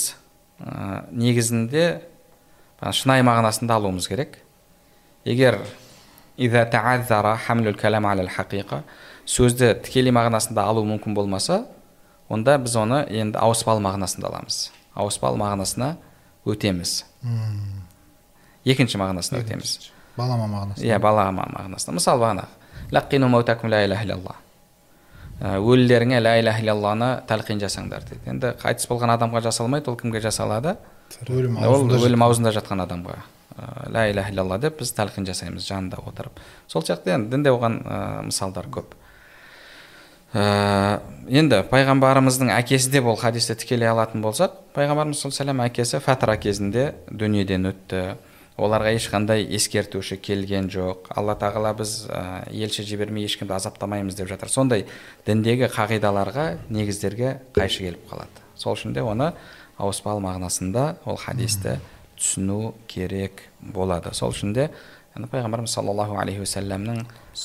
ә, негізінде шынайы мағынасында алуымыз керек. Егер сөзді тікелей мағынасында алу мүмкін болмаса онда біз оны енді ауыспалы мағынасында аламыз. Ауыспалы мағынасына өтеміз. Екінші мағынасына өтеміз. Балама мағынасы иә балама мағынасында мысалы бағана өлілеріңе ля иляха иллалланы тәлқин жасаңдар дейді. Енді қайтыс болған адамға жасалмайды ол кімге жасалады? Ол өлім аузында жатқан адамға. Ля иляха иллалла деп біз тәлқин жасаймыз жанында отырып. Сол сияқты енді дінде оған ә, мысалдар көп. Ә, енді пайғамбарымыздың әкесі де бұл хадисті тікелей алатын болсақ пайғамбарымыз саллаллаху әкесі фатра кезінде дүниеден өтті. Оларға ешқандай ескертуші келген жоқ. Алла тағала біз ә, елші жібермей ешкімді азаптамаймыз деп жатыр. Сондай діндегі қағидаларға негіздерге қайшы келіп қалады. Сол үшін де оны ауыспалы мағынасында ол хадисті түсіну керек болады. Сол үшін де пайғамбарымыз саллаллаху алейхи уассаламның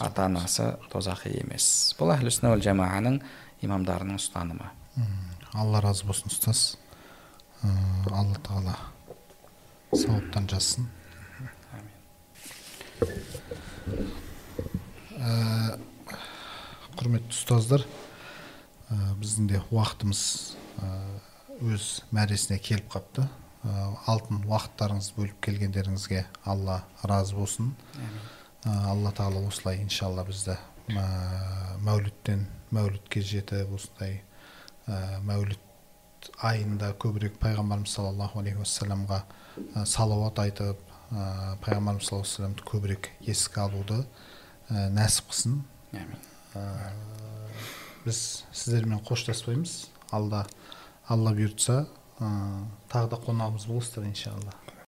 ата анасы тозақи емес бұл әхлі сүнна жамааның имамдарының ұстанымы алла разы болсын ұстаз алла тағала сауаптан жазсын құрметті ұстаздар біздің де уақытымыз өз мәресіне келіп қапты алтын уақыттарыңызды бөліп келгендеріңізге алла разы болсын. Ә, алла тағала осылай иншалла бізді ә, мәуліттен мәулітке жетіп осындай ә, мәуліт айында көбірек пайғамбарымыз саллаллаху алейхи уассаламға ә, салауат айтып ә, пайғамбарымыз саллаллаху алейхи вассаламды көбірек еске алуды ә, нәсіп қылсын. Ә, біз сіздермен қоштаспаймыз. Алда алла бұйыртса тағы да қонағымыз болыңыздар иншалла.